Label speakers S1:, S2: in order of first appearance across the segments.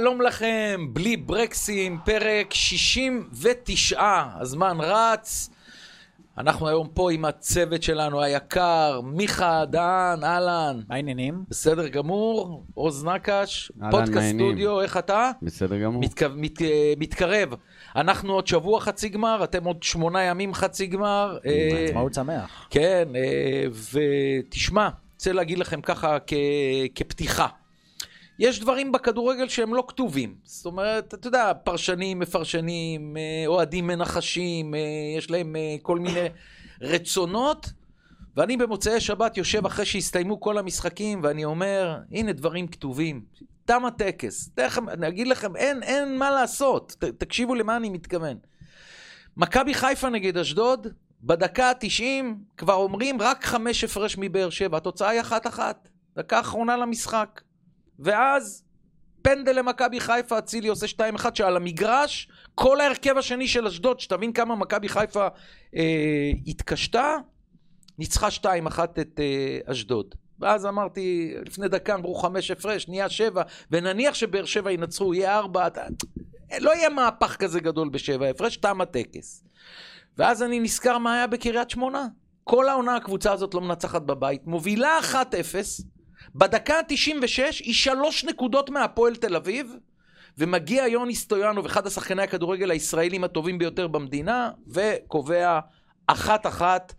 S1: שלום לכם, בלי ברקסים, פרק 69, הזמן רץ. אנחנו היום פה עם הצוות שלנו היקר, מיכה דהן, אהלן.
S2: מה העניינים?
S1: בסדר גמור, עוז נקש, פודקאסט. סטודיו, איך אתה?
S3: בסדר גמור.
S1: מתק... מת... אה, מתקרב. אנחנו עוד שבוע חצי גמר, אתם עוד שמונה ימים חצי גמר. אה,
S2: עצמאות שמח.
S1: כן, אה, ותשמע, רוצה להגיד לכם ככה כ... כפתיחה. יש דברים בכדורגל שהם לא כתובים. זאת אומרת, אתה יודע, פרשנים מפרשנים, אה, אוהדים מנחשים, אה, יש להם אה, כל מיני רצונות, ואני במוצאי שבת יושב אחרי שהסתיימו כל המשחקים, ואני אומר, הנה דברים כתובים. תם הטקס. תכף, אני אגיד לכם, אין, אין מה לעשות. ת, תקשיבו למה אני מתכוון. מכבי חיפה נגד אשדוד, בדקה ה-90 כבר אומרים רק חמש הפרש מבאר שבע, התוצאה היא אחת-אחת. דקה אחרונה למשחק. ואז פנדל למכבי חיפה, אצילי עושה 2-1, שעל המגרש, כל ההרכב השני של אשדוד, שתבין כמה מכבי חיפה אה, התקשתה, ניצחה 2-1 את אה, אשדוד. ואז אמרתי, לפני דקה אמרו חמש הפרש, נהיה שבע, ונניח שבאר שבע ינצחו, יהיה ארבע, אתה- לא יהיה מהפך כזה גדול בשבע הפרש, תם הטקס. ואז אני נזכר מה היה בקריית שמונה. כל העונה הקבוצה הזאת לא מנצחת בבית, מובילה 1-0, בדקה ה-96 היא שלוש נקודות מהפועל תל אביב, ומגיע יוני סטויאנוב, אחד השחקני הכדורגל הישראלים הטובים ביותר במדינה, וקובע אחת-אחת.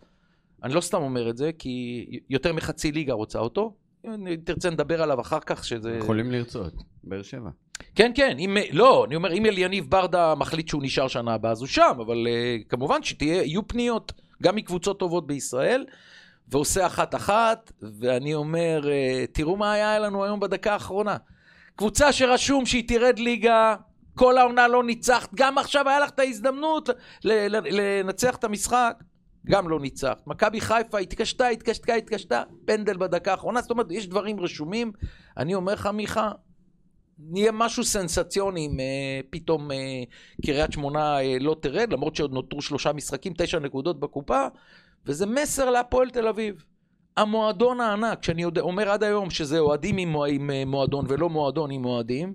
S1: אני לא סתם אומר את זה, כי יותר מחצי ליגה רוצה אותו. אם תרצה נדבר עליו אחר כך, שזה...
S3: יכולים לרצות, באר שבע.
S1: כן, כן, אם, לא, אני אומר, אם אליניב ברדה מחליט שהוא נשאר שנה הבאה, אז הוא שם, אבל uh, כמובן שיהיו פניות גם מקבוצות טובות בישראל, ועושה אחת-אחת, ואני אומר, uh, תראו מה היה לנו היום בדקה האחרונה. קבוצה שרשום שהיא תרד ליגה, כל העונה לא ניצחת, גם עכשיו היה לך את ההזדמנות לנצח את המשחק, גם לא ניצחת. מכבי חיפה התקשתה, התקשתה, התקשתה, פנדל בדקה האחרונה, זאת אומרת, יש דברים רשומים. אני אומר לך, מיכה, נהיה משהו סנסציוני אם אה, פתאום אה, קריית שמונה אה, לא תרד, למרות שעוד נותרו שלושה משחקים, תשע נקודות בקופה, וזה מסר להפועל תל אביב. המועדון הענק, שאני יודע, אומר עד היום שזה אוהדים עם, עם אה, מועדון ולא מועדון עם אוהדים,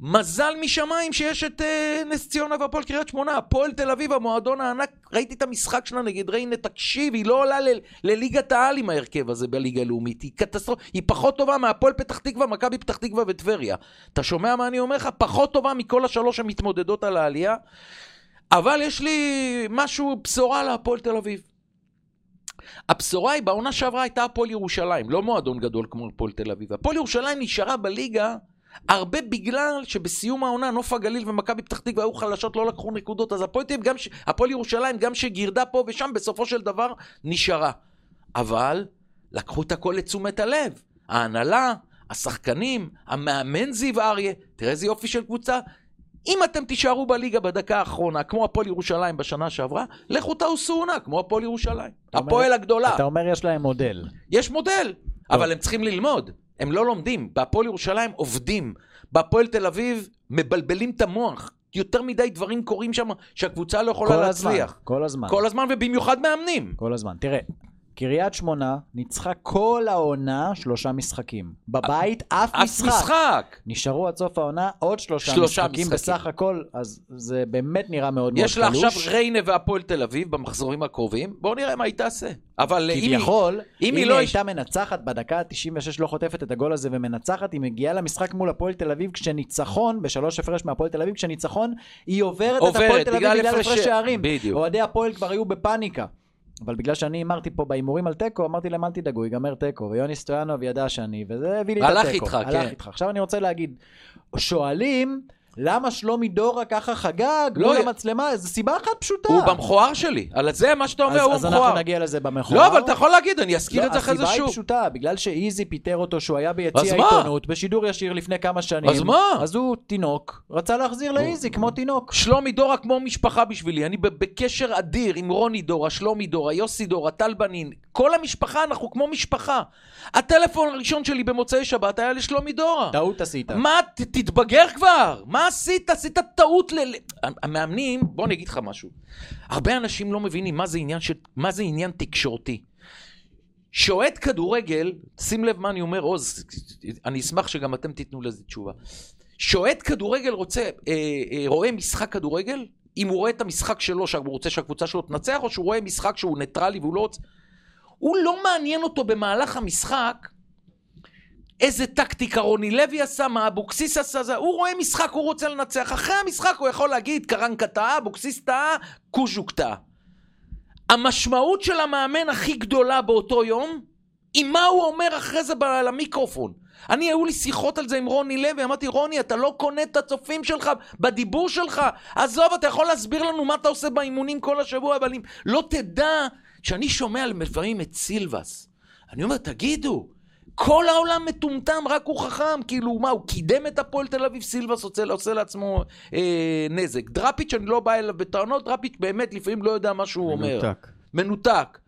S1: מזל משמיים שיש את אה, נס ציונה והפועל קריית שמונה. הפועל תל אביב, המועדון הענק, ראיתי את המשחק שלה נגד ריינה, תקשיב, היא לא עולה לליגת העל עם ההרכב הזה בליגה הלאומית. היא קטסטרופה, היא פחות טובה מהפועל פתח תקווה, מכבי פתח תקווה וטבריה. אתה שומע מה אני אומר לך? פחות טובה מכל השלוש המתמודדות על העלייה. אבל יש לי משהו, בשורה להפועל תל אביב. הבשורה היא, בעונה שעברה הייתה הפועל ירושלים, לא מועדון גדול כמו הפועל תל אביב. הפועל ירושלים נשארה בליגה הרבה בגלל שבסיום העונה נוף הגליל ומכבי פתח תקווה היו חלשות, לא לקחו נקודות, אז הפועל, גם ש... ירושלים, גם שגירדה פה ושם, בסופו של דבר נשארה. אבל לקחו את הכל לתשומת הלב. ההנהלה, השחקנים, המאמן זיו אריה, תראה איזה יופי של קבוצה. אם אתם תישארו בליגה בדקה האחרונה, כמו הפועל ירושלים בשנה שעברה, לכו תעשו עונה, כמו הפועל ירושלים.
S2: אומר-
S1: הפועל הגדולה.
S2: אתה אומר יש להם מודל.
S1: יש מודל, אבל הם צריכים ללמוד. הם לא לומדים. בהפועל ירושלים עובדים. בהפועל תל אביב מבלבלים את המוח. יותר מדי דברים קורים שם שהקבוצה לא יכולה
S2: כל הזמן,
S1: להצליח.
S2: כל הזמן.
S1: כל הזמן, ובמיוחד מאמנים.
S2: כל הזמן. תראה, קריית שמונה ניצחה כל העונה שלושה משחקים. בבית אף
S1: אף
S2: משחק.
S1: משחק.
S2: נשארו עד סוף העונה עוד שלושה,
S1: שלושה
S2: משחקים.
S1: משחקים.
S2: בסך הכל, אז זה באמת נראה מאוד מאוד
S1: יש לה. עכשיו ריינה והפועל תל אביב במחזורים הקרובים. בואו נראה מה היא תעשה. אבל אם היא...
S2: כביכול,
S1: אם
S2: אם
S1: היא
S2: היא
S1: לא
S2: הייתה מנצחת בדקה ה-96, לא חוטפת את הגול הזה ומנצחת, היא מגיעה למשחק מול הפועל תל אביב כשניצחון, בשלוש הפרש מהפועל תל אביב, כשניצחון, היא עוברת את
S1: עוברת,
S2: הפועל תל אביב
S1: בגלל הפרש-
S2: שערים. אוהדי הפועל כבר היו בפאניקה. אבל בגלל שאני הימרתי פה בהימורים על תיקו, אמרתי להם אל תדאגו, ייגמר תיקו, ויוני סטויאנוב ידע שאני, וזה הביא לי את
S1: הלך
S2: התיקו.
S1: איתך,
S2: הלך
S1: כן.
S2: איתך. עכשיו אני רוצה להגיד, שואלים, למה שלומי דורה ככה חגג
S1: לא,
S2: מול
S1: י-
S2: המצלמה? זו סיבה אחת פשוטה.
S1: הוא במכוער שלי. על זה מה שאתה אומר,
S2: אז,
S1: הוא
S2: אז
S1: במכוער.
S2: אנחנו נגיע לזה במכוער.
S1: לא, אבל אתה יכול להגיד, אני אזכיר
S2: לא,
S1: את זה אחרי זה
S2: הסיבה
S1: שוב.
S2: היא פשוטה, בגלל שאיזי פיטר אותו שהוא היה
S1: אז
S2: ביציע
S1: מה?
S2: העיתונות, בשידור ישיר לפני כמה שנים.
S1: אז מה?
S2: אז הוא תינוק, רצה להחזיר לאיזי כמו תינוק.
S1: שלומי דורה כמו משפחה בשבילי, אני בקשר אדיר עם רוני דורה, שלומי דורה, יוסי דורה, טל בנין, כל המשפחה, אנחנו כמו משפחה. הטלפון הראשון שלי במוצאי שבת היה לשלומי דורה.
S2: טעות עשית.
S1: מה, ת, תתבגר כבר, מה עשית? עשית טעות ל... המאמנים, בוא אני אגיד לך משהו. הרבה אנשים לא מבינים מה זה עניין, של, מה זה עניין תקשורתי. שאוהד כדורגל, שים לב מה אני אומר, עוז, אני אשמח שגם אתם תיתנו לזה תשובה. שאוהד כדורגל רוצה, אה, אה, רואה משחק כדורגל, אם הוא רואה את המשחק שלו, שהוא רוצה שהקבוצה שלו תנצח, או שהוא רואה משחק שהוא ניטרלי והוא לא רוצה... הוא לא מעניין אותו במהלך המשחק איזה טקטיקה רוני לוי עשה, מה אבוקסיס עשה, זה, הוא רואה משחק, הוא רוצה לנצח. אחרי המשחק הוא יכול להגיד, קרנקה טעה, אבוקסיס טעה, קוז'וק טעה. המשמעות של המאמן הכי גדולה באותו יום, היא מה הוא אומר אחרי זה למיקרופון. אני, היו לי שיחות על זה עם רוני לוי, אמרתי, רוני, אתה לא קונה את הצופים שלך בדיבור שלך. עזוב, אתה יכול להסביר לנו מה אתה עושה באימונים כל השבוע, אבל אם לא תדע, כשאני שומע לפעמים את סילבס, אני אומר, תגידו, כל העולם מטומטם, רק הוא חכם, כאילו, מה, הוא קידם את הפועל תל אביב, סילבס עושה, עושה לעצמו אה, נזק. דראפיץ', אני לא בא אליו בטענות, דראפיץ' באמת לפעמים לא יודע מה שהוא אומר.
S3: מנותק.
S1: מנותק.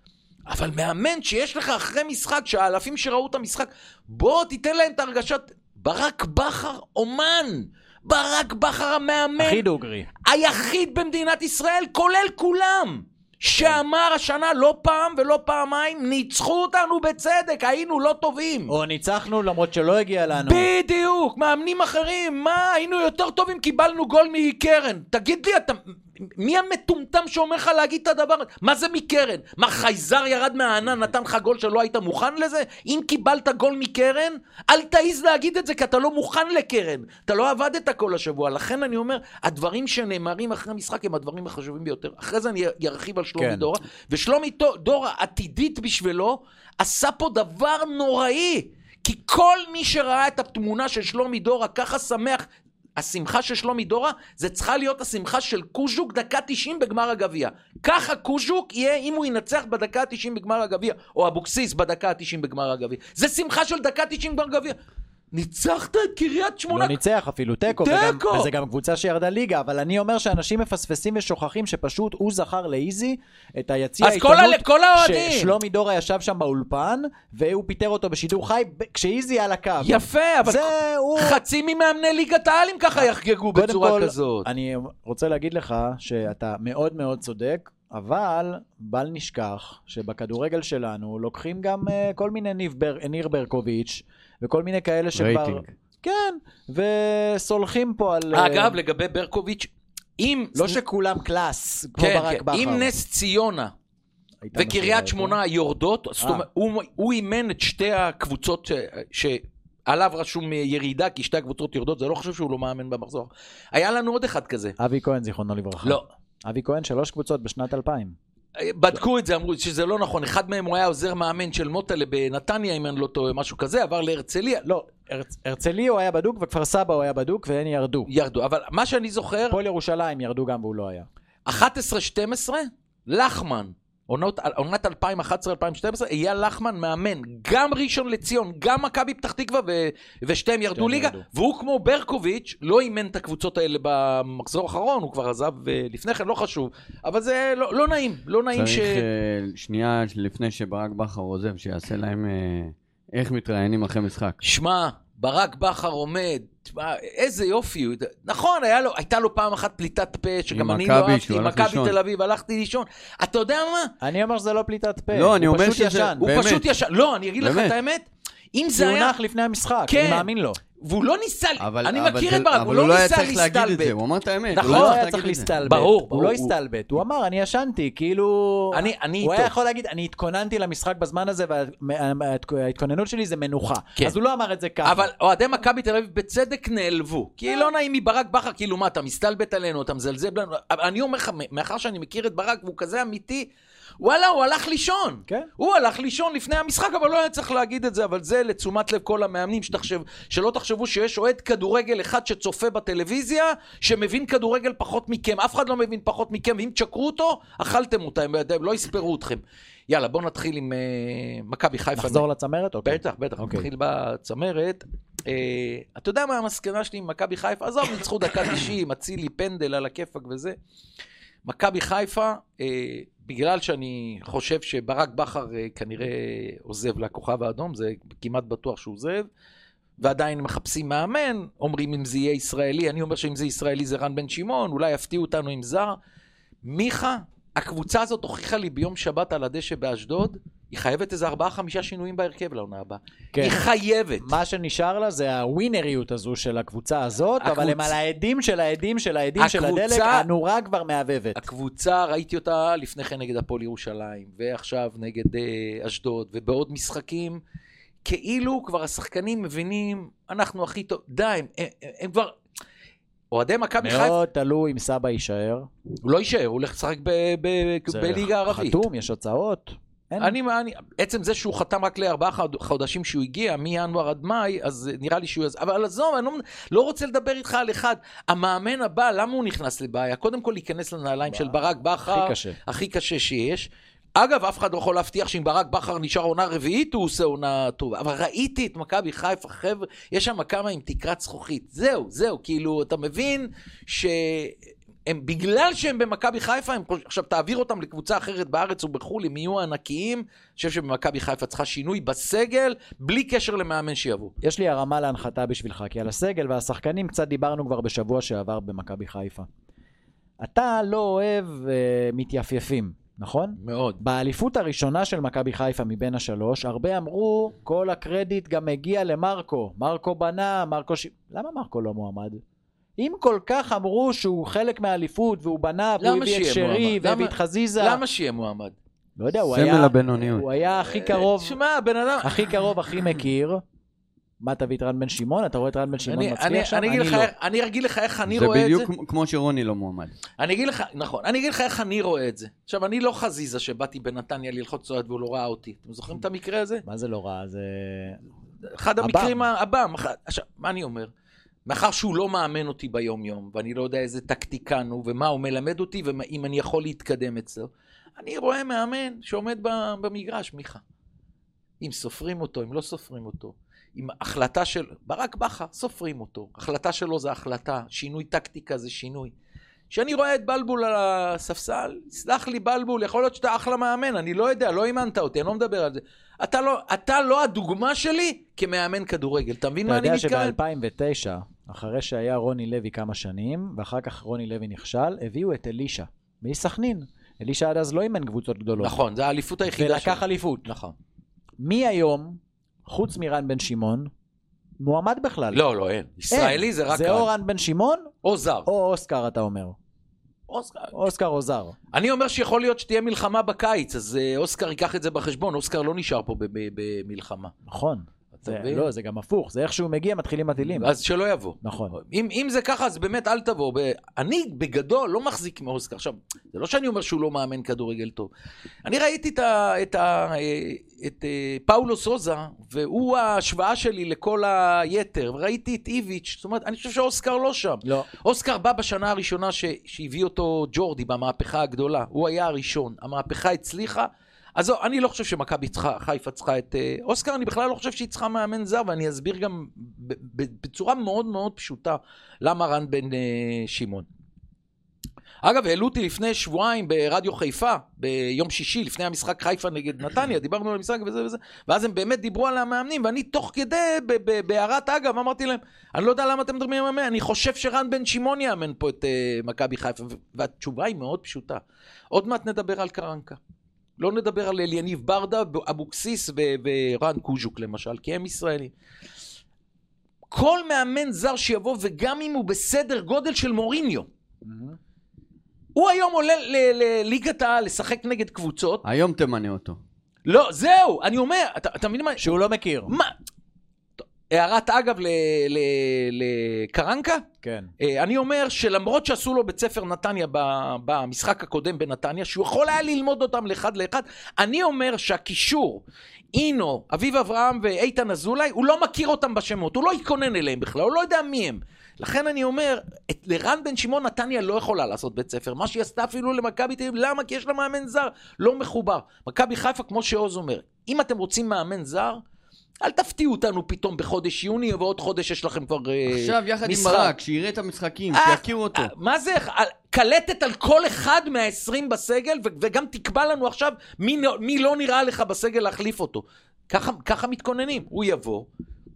S1: אבל מאמן שיש לך אחרי משחק, שהאלפים שראו את המשחק, בוא תיתן להם את הרגשת... ברק בכר אומן! ברק בכר המאמן
S2: הכי דוגרי.
S1: היחיד במדינת ישראל, כולל כולם, שאמר השנה לא פעם ולא פעמיים, ניצחו אותנו בצדק, היינו לא טובים.
S2: או ניצחנו למרות שלא הגיע לנו.
S1: בדיוק, מאמנים אחרים, מה, היינו יותר טובים, קיבלנו גול מקרן. תגיד לי, אתה, מי המטומטם שאומר לך להגיד את הדבר הזה? מה זה מקרן? מה, חייזר ירד מהענן, נתן לך גול שלא היית מוכן לזה? אם קיבלת גול מקרן, אל תעז להגיד את זה, כי אתה לא מוכן לקרן. אתה לא עבדת כל השבוע. לכן אני אומר, הדברים שנאמרים אחרי משחק הם הדברים החשובים ביותר. אחרי זה אני ארחיב על שלומי
S2: כן.
S1: דורה. ושלומי דו- דורה, עתידית בשבילו, עשה פה דבר נוראי. כי כל מי שראה את התמונה של שלומי דורה ככה שמח, השמחה של שלומי דורה זה צריכה להיות השמחה של קוז'וק דקה 90 בגמר הגביע. ככה קוז'וק יהיה אם הוא ינצח בדקה ה-90 בגמר הגביע, או אבוקסיס בדקה ה-90 בגמר הגביע. זה שמחה של דקה 90 בגמר הגביע. ניצחת את קריית שמונה.
S2: לא ניצח אפילו תיקו, וגם-
S1: תיקו!
S2: וזה גם קבוצה שירדה ליגה, אבל אני אומר שאנשים מפספסים ושוכחים שפשוט הוא מכר לאיזי את היציע
S1: אז כל כל האוהדים.
S2: ששלומי דורה ישב שם באולפן, והוא פיטר אותו בשידור חי כשאיזי על הקו.
S1: יפה, אבל
S2: זה הוא...
S1: חצי ממאמני ליגת העל אם ככה יחגגו בצורה
S2: כל,
S1: כזאת.
S2: אני רוצה להגיד לך שאתה מאוד מאוד צודק, אבל בל נשכח שבכדורגל שלנו לוקחים גם אה, כל מיני בר, ניר ברקוביץ' וכל מיני כאלה שכבר...
S3: רייטינג.
S2: כן, וסולחים פה על... אה,
S1: אגב, לגבי ברקוביץ', אם...
S2: לא שכולם קלאס, כמו
S1: כן,
S2: ברק
S1: כן,
S2: בכר.
S1: אם נס ציונה וקריית שמונה יורדות, זאת
S2: אה.
S1: אומרת, הוא- הוא אימן את שתי הקבוצות ש- שעליו רשום ירידה, כי שתי הקבוצות יורדות, זה לא חשוב שהוא לא מאמן במחזור. היה לנו עוד אחד כזה.
S2: אבי כהן, זיכרונו לברכה.
S1: לא.
S2: אבי כהן, שלוש קבוצות בשנת 2000.
S1: בדקו את זה, אמרו שזה לא נכון. אחד מהם הוא היה עוזר מאמן של מוטלה בנתניה, אם אני לא טועה, משהו כזה, עבר להרצליה.
S2: לא, הרצ- הרצלי הוא היה בדוק, וכפר סבא הוא היה בדוק, והם ירדו.
S1: ירדו. אבל מה שאני זוכר,
S2: הפועל ירושלים ירדו גם והוא לא היה.
S1: 11-12, לחמן, עונת 2011-2012, אייל לחמן מאמן, גם ראשון לציון, גם מכבי פתח תקווה, ו- ושתיהם ירדו ליגה,
S2: ירדו.
S1: והוא כמו ברקוביץ', לא אימן את הקבוצות האלה במחזור האחרון, הוא כבר עזב אה, לפני כן, לא חשוב, אבל זה לא, לא נעים, לא נעים ש...
S3: צריך אה, שנייה לפני שברק בכר עוזב, שיעשה להם אה, איך מתראיינים אחרי משחק.
S1: שמע, ברק בכר עומד, תשמע, איזה יופי, הוא- נכון, היה לו, הייתה לו פעם אחת פליטת פה, שגם אני לא אהבתי, עם מכבי. תל אביב, הלכתי לישון. אתה יודע מה?
S2: אני אומר שזה לא פליטת פה.
S3: לא, אני
S2: הוא
S3: אומר
S2: פשוט
S3: שזה-
S2: ישן.
S1: הוא. פשוט ישן, לא, אני אגיד לך. את האמת, אם
S2: כי
S1: זה
S2: הוא
S1: היה...
S2: נח לפני המשחק,
S1: כן.
S2: אני מאמין לו.
S1: והוא לא ניסה,
S3: אבל,
S1: אני
S3: אבל
S1: מכיר
S3: זה-
S1: את ברק, הוא
S3: אבל
S1: לא
S3: לא היה
S1: ניסה
S3: צריך להגיד את זה,
S1: להסתלבט.
S3: הוא אמר את האמת.
S1: נכון.
S2: הוא
S3: לא
S2: לא היה
S3: להגיד
S2: צריך. להסתלבט.
S1: ברור,
S2: הוא
S1: ברור,
S2: לא
S1: הוא-
S2: הסתלבט. הוא אמר, אני ישנתי, כאילו...
S1: אני- אני
S2: הוא
S1: איתו.
S2: היה יכול להגיד, אני התכוננתי למשחק בזמן הזה, וההתכוננות שלי זה מנוחה.
S1: כן.
S2: אז הוא לא אמר את זה ככה.
S1: אבל אוהדי מכבי תל אביב בצדק נעלבו. כי לא נעים מברק בכר, כאילו מה, אתה מסתלבט עלינו, אתה מזלזל בנו. אני אומר לך, מאחר שאני מכיר את ברק והוא כזה אמיתי, וואלה, הוא הלך לישון.
S2: כן.
S1: הוא הלך לישון לפני המשחק, אבל לא היה צריך להגיד את זה, אבל זה לתשומת לב כל המאמנים, שתחשב, שלא תחשבו שיש אוהד כדורגל אחד שצופה בטלוויזיה, שמבין כדורגל פחות מכם. אף אחד לא מבין פחות מכם, ואם תשקרו אותו, אכלתם אותה, הם הם לא יספרו אתכם. יאללה, בואו נתחיל עם אה, מכבי חיפה.
S2: נחזור לצמרת? אוקיי.
S1: בטח, בטח,
S2: אוקיי.
S1: נתחיל בצמרת. אה, אתה יודע מה המסקנה שלי עם מכבי חיפה? עזוב, ניצחו דקה 90, אצילי פנדל על הכיפאק וזה. מכבי חיפה, אה, בגלל שאני חושב שברק בכר אה, כנראה עוזב לכוכב האדום, זה כמעט בטוח שהוא עוזב, ועדיין מחפשים מאמן, אומרים אם זה יהיה ישראלי, אני אומר שאם זה ישראלי זה רן בן שמעון, אולי יפתיעו אותנו עם זר. מיכה הקבוצה הזאת הוכיחה לי ביום שבת על הדשא באשדוד, היא חייבת איזה ארבעה-חמישה שינויים בהרכב לעונה הבאה.
S2: כן.
S1: היא חייבת.
S2: מה שנשאר לה זה הווינריות הזו של הקבוצה הזאת, אבל
S1: הקבוצ-
S2: הם על העדים של העדים של העדים של
S1: הקבוצה-
S2: הדלק, הנורה כבר מהבהבת.
S1: הקבוצה, ראיתי אותה לפני כן נגד הפועל ירושלים, ועכשיו נגד אה, אשדוד, ובעוד משחקים, כאילו כבר השחקנים מבינים, אנחנו הכי טוב, די, הם, הם, הם כבר... אוהדי מכבי חיפה,
S2: מאוד תלוי אם סבא יישאר.
S1: הוא לא יישאר, הוא הולך לשחק ב- ב-
S2: זה
S1: בליגה הערבית.
S2: חתום, יש הצעות. אין.
S1: אני, אני, עצם זה שהוא חתם רק לארבעה חוד- חודשים שהוא הגיע, מינואר עד מאי, אז נראה לי שהוא... אבל עזוב, אני לא, לא רוצה לדבר איתך על אחד. המאמן הבא, למה הוא נכנס לבעיה? קודם כל להיכנס לנעליים של ברק בכר.
S2: הכי.
S1: הכי קשה שיש. אגב, אף אחד לא יכול להבטיח שאם ברק בכר נשאר עונה רביעית, הוא עושה עונה טובה. אבל ראיתי את מכבי חיפה, חבר'ה, יש שם כמה עם תקרת זכוכית. זהו, זהו, כאילו, אתה מבין שהם, בגלל שהם במכבי חיפה, הם, עכשיו תעביר אותם לקבוצה אחרת בארץ ובחו"ל, הם יהיו ענקיים. אני חושב שבמכבי חיפה צריכה שינוי בסגל, בלי קשר למאמן שיבוא.
S2: יש לי הרמה להנחתה בשבילך, כי על הסגל והשחקנים קצת דיברנו כבר בשבוע שעבר במכבי חיפה. אתה לא אוהב uh, מתייפייפים, נכון?
S1: מאוד.
S2: באליפות הראשונה של מכבי חיפה מבין השלוש, הרבה אמרו, כל הקרדיט גם מגיע למרקו. מרקו בנה, מרקו ש... למה מרקו לא מועמד? אם כל כך אמרו שהוא חלק מהאליפות והוא בנה והוא הביא את שרי? והביא את חזיזה,
S1: למה שיהיה מועמד?
S2: לא יודע, הוא
S3: סמל
S2: היה,
S3: הבינוניות.
S2: הוא היה הכי קרוב,
S1: שמע, בן אדם...
S2: הכי קרוב, הכי מכיר. מה תביא את רן בן שמעון? אתה רואה את רן בן שמעון
S1: אני,
S2: מצליח
S1: אני,
S2: שם?
S1: אני, אגיד לך,
S2: לא.
S1: איך- אני אגיד לך איך אני
S3: זה
S1: רואה את זה.
S3: בדיוק כמו- שרוני לא מועמד.
S1: אני אגיד לך, נכון, אני אגיד לך איך אני רואה את זה. עכשיו, אני לא חזיזה שבאתי בנתניה ללחוץ צועד והוא לא ראה אותי. אתם זוכרים את המקרה הזה?
S2: מה זה לא רע? זה...
S1: אחד
S2: עב"ם.
S1: המקרים, ה- עב"ם. אחד- עכשיו, מה אני אומר? מאחר שהוא לא מאמן אותי ביום-יום, ואני לא יודע איזה טקטיקן הוא, ומה הוא מלמד אותי, ואם אני יכול להתקדם אצלו, אני רואה מאמן שעומד במגרש, מיכה. אם סופרים אותו, אם לא סופרים אותו. אם החלטה של... ברק בכר, סופרים אותו. החלטה שלו זה החלטה, שינוי טקטיקה זה שינוי. כשאני רואה את בלבול על הספסל, סלח לי בלבול, יכול להיות שאתה אחלה מאמן, אני לא יודע, לא אימנת אותי, אני לא מדבר על זה. אתה לא, אתה לא הדוגמה שלי כמאמן כדורגל, אתה מבין
S2: אתה
S1: מה אני
S2: יודע
S1: מתכוון?
S2: שב-2009, אחרי שהיה רוני לוי כמה שנים, ואחר כך רוני לוי נכשל, הביאו את אלישע, מסכנין. אלישע עד אז לא אימן קבוצות גדולות.
S1: נכון, זו האליפות היחידה
S2: ולקח אליפות.
S1: נכון.
S2: מי היום, חוץ מרן בן שמעון, מועמד בכלל?
S1: לא, לא, אין. ישראלי זה רק...
S2: זה או רן בן שמעון,
S1: או זר.
S2: או אוסקר, אתה אומר.
S1: אוסקר.
S2: אוסקר או זר.
S1: אני אומר שיכול להיות שתהיה מלחמה בקיץ, אז אה, אוסקר ייקח את זה בחשבון, אוסקר לא נשאר פה במלחמה.
S2: נכון. זה? לא, זה גם הפוך, זה איך שהוא מגיע, מתחילים הטילים.
S1: אז שלא יבוא.
S2: נכון.
S1: אם, אם זה ככה, אז באמת אל תבוא. ב... אני בגדול לא מחזיק מאוסקר. עכשיו, זה לא שאני אומר שהוא לא מאמן כדורגל טוב. אני ראיתי את, ה... את, ה... את אה, פאולו סוזה, והוא ההשוואה שלי לכל היתר. וראיתי את איביץ', זאת אומרת, אני חושב שאוסקר לא שם.
S2: לא.
S1: אוסקר בא בשנה הראשונה ש... שהביא אותו ג'ורדי במהפכה הגדולה. הוא היה הראשון. המהפכה הצליחה. אז אני לא חושב שמכבי חיפה צריכה את אה, אוסקר, אני בכלל לא חושב שהיא צריכה מאמן זר, ואני אסביר גם בצורה מאוד מאוד פשוטה למה רן בן אה, שמעון. אגב, העלו אותי לפני שבועיים ברדיו חיפה, ביום שישי, לפני המשחק חיפה נגד נתניה, דיברנו על המשחק וזה וזה, ואז הם באמת דיברו על המאמנים, ואני תוך כדי, בהערת אגב, אמרתי להם, אני לא יודע למה אתם מדברים על המאמן, אני חושב שרן בן שמעון יאמן פה את uh, מכבי חיפה, והתשובה היא מאוד פשוטה. עוד מעט נדבר על קרנקה. לא נדבר על אליניב ברדה, אבוקסיס ורן קוז'וק למשל, כי הם ישראלים. כל מאמן זר שיבוא, וגם אם הוא בסדר גודל של מוריניו, הוא היום עולה לליגת העל לשחק נגד קבוצות.
S3: היום תמנה אותו.
S1: לא, זהו, אני אומר, אתה, אתה מבין מה?
S2: שהוא לא מכיר.
S1: מה? הערת אגב לקרנקה,
S2: כן.
S1: אה, אני אומר שלמרות שעשו לו בית ספר נתניה במשחק הקודם בנתניה, שהוא יכול היה ללמוד אותם לאחד לאחד, אני אומר שהקישור, אינו, אביב אברהם ואיתן אזולאי, הוא לא מכיר אותם בשמות, הוא לא התכונן אליהם בכלל, הוא לא יודע מי הם. לכן אני אומר, את, לרן בן שמעון נתניה לא יכולה לעשות בית ספר. מה שהיא עשתה אפילו למכבי תל אביב, למה? כי יש לה מאמן זר, לא מחובר. מכבי חיפה, כמו שעוז אומר, אם אתם רוצים מאמן זר, אל תפתיעו אותנו פתאום בחודש יוני, ועוד חודש יש לכם כבר אה,
S3: עכשיו יחד עם
S1: משחק.
S3: ברק, שיראה את המשחקים,
S1: אה,
S3: שיכירו אותו.
S1: אה, מה זה? קלטת על כל אחד מה-20 בסגל, וגם תקבע לנו עכשיו מי, מי לא נראה לך בסגל להחליף אותו. ככה, ככה מתכוננים. הוא יבוא,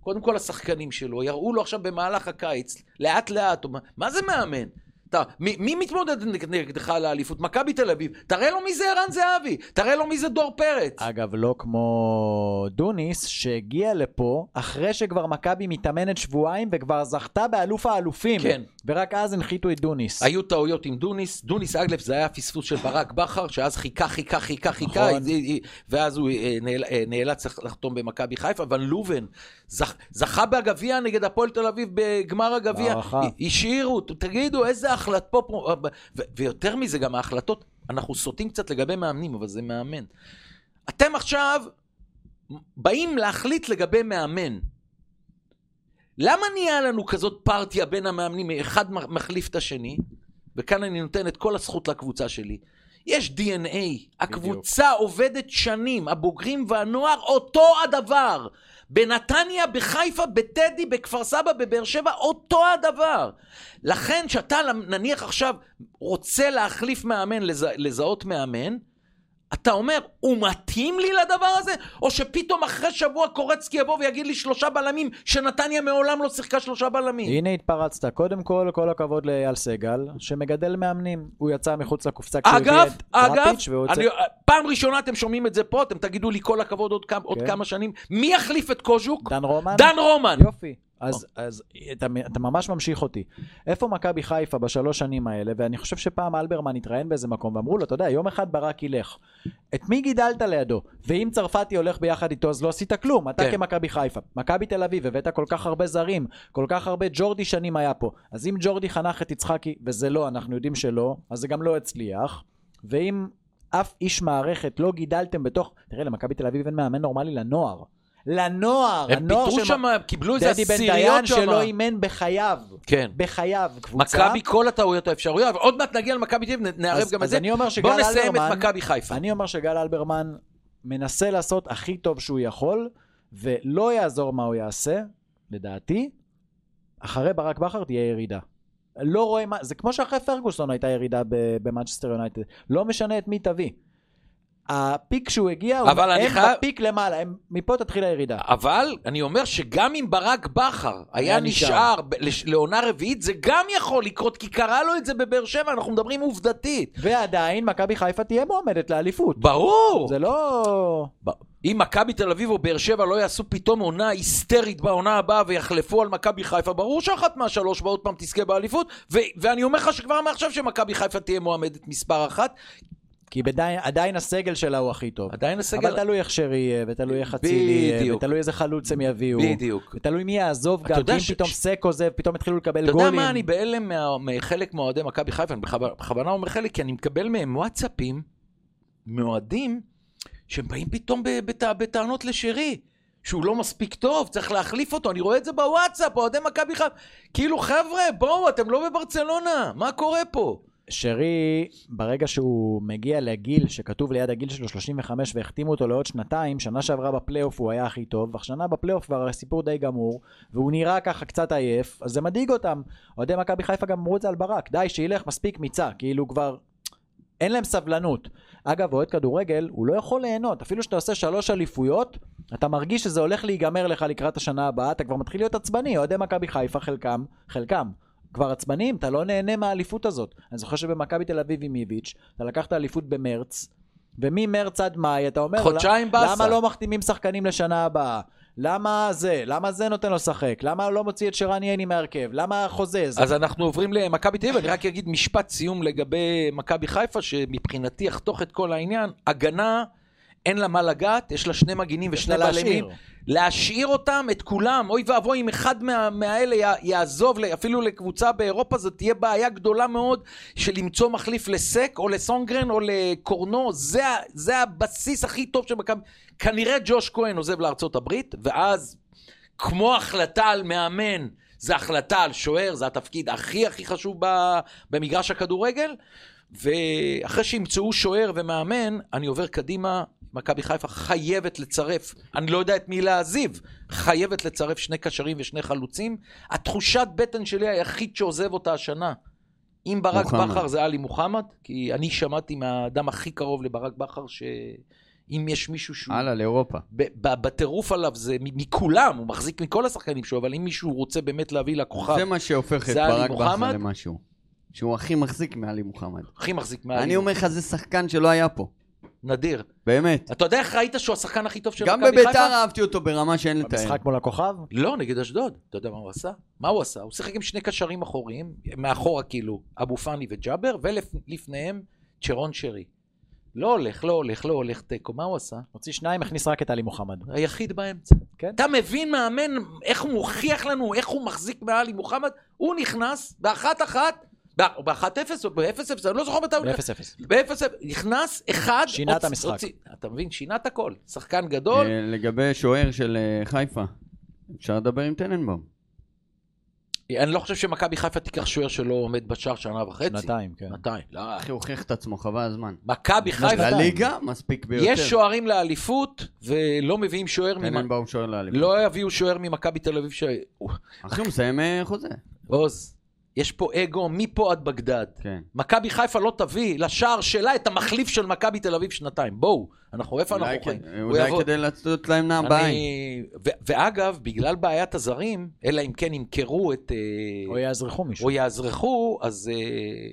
S1: קודם כל השחקנים שלו, יראו לו עכשיו במהלך הקיץ, לאט לאט, מה- זה מאמן? אתה, מי, מי מתמודד נגד- נגדך על האליפות? מכבי תל אביב. תראה לו מי זה ערן זהבי, תראה לו מי זה דור פרץ.
S2: אגב, לא כמו דוניס, שהגיע לפה אחרי שכבר מכבי מתאמנת שבועיים וכבר זכתה באלוף האלופים.
S1: כן.
S2: ורק אז הנחיתו את דוניס.
S1: היו טעויות עם דוניס, דוניס אגב זה היה פספוס של ברק בכר, שאז חיכה, חיכה, חיכה, חיכה,
S2: נכון.
S1: ואז הוא אה, אה, נאלץ לח- לחתום במכבי חיפה, אבל לובן זכ- זכה בגביע נגד הפועל תל אביב בגמר הגביע, השאירו, תגידו איזה החלטות, פה, ו- ויותר מזה גם ההחלטות, אנחנו סוטים קצת לגבי מאמנים, אבל זה מאמן. אתם עכשיו באים להחליט לגבי מאמן. למה נהיה לנו כזאת פרטיה בין המאמנים, אחד מחליף את השני? וכאן אני נותן את כל הזכות לקבוצה שלי. יש DNA, הקבוצה עובדת שנים, הבוגרים והנוער אותו הדבר. בנתניה, בחיפה, בטדי, בכפר סבא, בבאר שבע, אותו הדבר. לכן, שאתה נניח עכשיו רוצה להחליף מאמן, לזה, לזהות מאמן, אתה אומר, הוא מתאים לי לדבר הזה? או שפתאום אחרי שבוע קורצקי יבוא ויגיד לי שלושה בלמים, שנתניה מעולם לא שיחקה שלושה בלמים.
S2: הנה התפרצת. קודם כל, כל הכבוד לאייל סגל, שמגדל מאמנים. הוא יצא מחוץ לקופסה כשהוא הביא את דראפיץ' והוא יוצא...
S1: פעם ראשונה אתם שומעים את זה פה, אתם תגידו לי כל הכבוד עוד כמה, עוד
S2: כן.
S1: כמה שנים. מי יחליף את קוז'וק?
S2: דן רומן?
S1: דן רומן.
S2: יופי. אז, אז אתה, אתה ממש ממשיך אותי. איפה מכבי חיפה בשלוש שנים האלה, ואני חושב שפעם אלברמן התראיין באיזה מקום, ואמרו לו, אתה יודע, יום אחד ברק ילך. את מי גידלת לידו? ואם צרפתי הולך ביחד איתו, אז לא עשית כלום. אתה
S1: כן.
S2: כמכבי חיפה. מכבי תל אביב, הבאת כל כך הרבה זרים, כל כך הרבה ג'ורדי שנים היה פה. אז אם ג'ורדי חנך את יצחקי, וזה לא, אנחנו יודעים שלא, אז זה גם לא הצליח. ואם אף איש מערכת לא גידלתם בתוך... תראה, למכבי תל אביב אין מאמן נורמלי לנוער. לנוער,
S1: הם
S2: הנוער
S1: פיטרו
S2: של
S1: שם, קיבלו איזה
S2: דדי בן
S1: עשיריות
S2: דיין
S1: שם.
S2: שלא אימן בחייו.
S1: כן.
S2: בחייו. קבוצה.
S1: מכבי כל הטעויות האפשריות, אבל עוד מעט נגיע למכבי תל אביב, נערב גם את
S2: אז
S1: זה.
S2: אני אומר שגל
S1: בוא נסיים את מכבי חיפה.
S2: אני אומר שגל אלברמן מנסה לעשות הכי טוב שהוא יכול, ולא יעזור מה הוא יעשה, לדעתי, אחרי ברק בכר תהיה ירידה. לא רואה מה, זה כמו שאחרי פרגוסון הייתה ירידה ב- במנצ'סטר יונייטד. לא משנה את מי תביא. הפיק שהוא הגיע, הוא-
S1: אבל אני
S2: הם
S1: חייב-
S2: בפיק למעלה, הם, מפה תתחיל הירידה.
S1: אבל אני אומר שגם אם ברק בכר היה
S2: היה
S1: נשאר. ב- לש- לעונה רביעית, זה גם יכול לקרות, כי קרה לו את זה בבאר שבע, אנחנו מדברים עובדתית.
S2: ועדיין מכבי חיפה תהיה מועמדת לאליפות.
S1: ברור.
S2: זה לא...
S1: אם מכבי תל אביב או באר שבע לא יעשו פתאום עונה היסטרית בעונה הבאה ויחלפו על מכבי חיפה, ברור שאחת מהשלוש ועוד פעם תזכה באליפות, ו- ואני אומר לך שכבר מעכשיו שמכבי חיפה תהיה מועמדת מספר אחת,
S2: כי בדי, עדיין הסגל שלה הוא הכי טוב.
S1: עדיין הסגל...
S2: אבל תלוי איך שרי יהיה, ותלוי איך אצילי יהיה. ותלוי איזה חלוץ הם יביאו.
S1: בדיוק.
S2: ותלוי מי יעזוב
S1: אתה
S2: גם, כי אם
S1: ש-
S2: פתאום
S1: ש-
S2: סק עוזב, פתאום התחילו לקבל
S1: אתה
S2: גולים.
S1: יודע מה, אני בהלם מה- מחלק מאוהדי מכבי חיפה, אני בכוונה- אומר חלק, כי אני מקבל מהם וואטסאפים מאוהדים, שהם באים פתאום בטענות לשרי. שהוא לא מספיק טוב, צריך להחליף אותו, אני רואה את זה בוואטסאפ, אוהדי מכבי חיפה. כאילו, חבר'ה, בואו, אתם לא בברצלונה, מה קורה פה?
S2: שרי, ברגע שהוא מגיע לגיל שכתוב ליד הגיל שלו 35 והחתימו אותו לעוד שנתיים, שנה שעברה בפלייאוף הוא היה הכי טוב, והשנה בפלייאוף כבר הסיפור די גמור, והוא נראה ככה קצת עייף, אז זה מדאיג אותם. אוהדי מכבי חיפה גם אמרו את זה על ברק, די, שילך, מספיק מיצה, כאילו כבר... אין להם סבלנות. אגב, אוהד כדורגל, הוא לא יכול ליהנות. אפילו שאתה עושה שלוש אליפויות, אתה מרגיש שזה הולך להיגמר לך לקראת השנה הבאה, אתה כבר מתחיל להיות עצבני. אוהדי מכבי חיפה, חלקם, חלקם, כבר עצבניים, אתה לא נהנה מהאליפות הזאת. אני זוכר שבמכבי תל אביב עם איביץ', אתה לקחת אליפות במרץ, וממרץ עד מאי אתה אומר,
S1: חודשיים באסה.
S2: למה לא מחתימים שחקנים לשנה הבאה? למה זה? למה זה נותן לו לשחק? למה לא מוציא את שרן ייני מהרכב? למה חוזז?
S1: אז אנחנו עוברים למכבי תל אביב, אני רק אגיד משפט סיום לגבי מכבי חיפה, שמבחינתי יחתוך את כל העניין. הגנה, אין לה מה לגעת, יש לה שני מגינים ושני. בלמים. להשאיר אותם, את כולם, אוי ואבוי אם אחד מה, מהאלה י- יעזוב, אפילו לקבוצה באירופה, זאת תהיה בעיה גדולה מאוד של למצוא מחליף לסק או לסונגרן או לקורנו, זה, זה הבסיס הכי טוב של מכבי. כנראה ג'וש כהן עוזב לארצות הברית, ואז כמו החלטה על מאמן, זה החלטה על שוער, זה התפקיד הכי הכי חשוב במגרש הכדורגל. ואחרי שימצאו שוער ומאמן, אני עובר קדימה, מכבי חיפה חייבת לצרף, אני לא יודע את מי להעזיב, חייבת לצרף שני קשרים ושני חלוצים. התחושת בטן שלי היחיד שעוזב אותה השנה, אם ברק
S3: מוחמד.
S1: בכר זה עלי מוחמד, כי אני שמעתי מהאדם הכי קרוב לברק בכר, שאם יש מישהו שהוא...
S3: הלאה, לאירופה.
S1: בטירוף עליו זה מכולם, הוא מחזיק מכל השחקנים שלו, אבל אם מישהו רוצה באמת להביא לכוכב,
S3: זה מה שהופך את ברק בכר? למשהו. שהוא הכי מחזיק מעלי מוחמד.
S1: הכי מחזיק מעלי.
S3: אני אומר לך, זה שחקן שלא היה פה.
S1: נדיר.
S3: באמת.
S1: אתה יודע איך ראית שהוא השחקן הכי טוב של
S3: גם
S1: מכבי חיפה?
S3: בביתר אהבתי אותו ברמה שאין לתאר.
S2: במשחק מול הכוכב?
S1: לא, נגד אשדוד. אתה יודע מה הוא עשה? מה הוא עשה? הוא שיחק עם שני קשרים אחוריים, מאחורה כאילו, אבו פאני וג'אבר, ולפניהם צ'רון שרי. לא הולך, לא הולך, לא הולך תיקו. מה הוא עשה?
S2: הוציא שניים, הכניס רק את עלי מוחמד.
S1: היחיד באמצע.
S2: כן.
S1: אתה מבין, מאמן, איך הוא מוכיח לנו, איך הוא מחזיק מעלי מוחמד? הוא נכנס באחת-אחת, ב- באחת אפס או באפס אפס, אני לא זוכר מתי הוא נכנס.
S2: ב-0-0.
S1: באפס אפס, נכנס, אחד,
S2: שינה את המשחק.
S1: אתה מבין, שינה את הכל. שחקן גדול.
S3: אה, לגבי שוער של אה, חיפה, אפשר לדבר עם טננבאום.
S1: אני לא חושב שמכבי חיפה תיקח שוער שלא עומד בשער שנה וחצי.
S2: שנתיים, כן.
S1: שנתיים. לא.
S3: אחי, הוכיח את עצמו, חבל הזמן.
S1: מכבי חיפה.
S3: לליגה, מספיק ביותר.
S1: יש שוערים לאליפות, ולא מביאים שוער ממ...
S3: טננבאום שוער לאליפות.
S1: לא יביאו שוער ממכבי תל אביב ש...
S3: אחי, הוא מסיים אה, חוזה.
S1: עוז, יש פה אגו מפה עד בגדד.
S3: כן.
S1: מכבי חיפה לא תביא לשער שלה את המחליף של מכבי תל אביב שנתיים. בואו, אנחנו, איפה אנחנו חיים?
S3: אולי
S1: יבוא-
S3: כדי לעשות להם נעם בעין.
S1: אני... ו- ואגב, בגלל בעיית הזרים, אלא אם כן ימכרו את... אה,
S2: או יאזרחו מישהו.
S1: או יאזרחו, אז אה,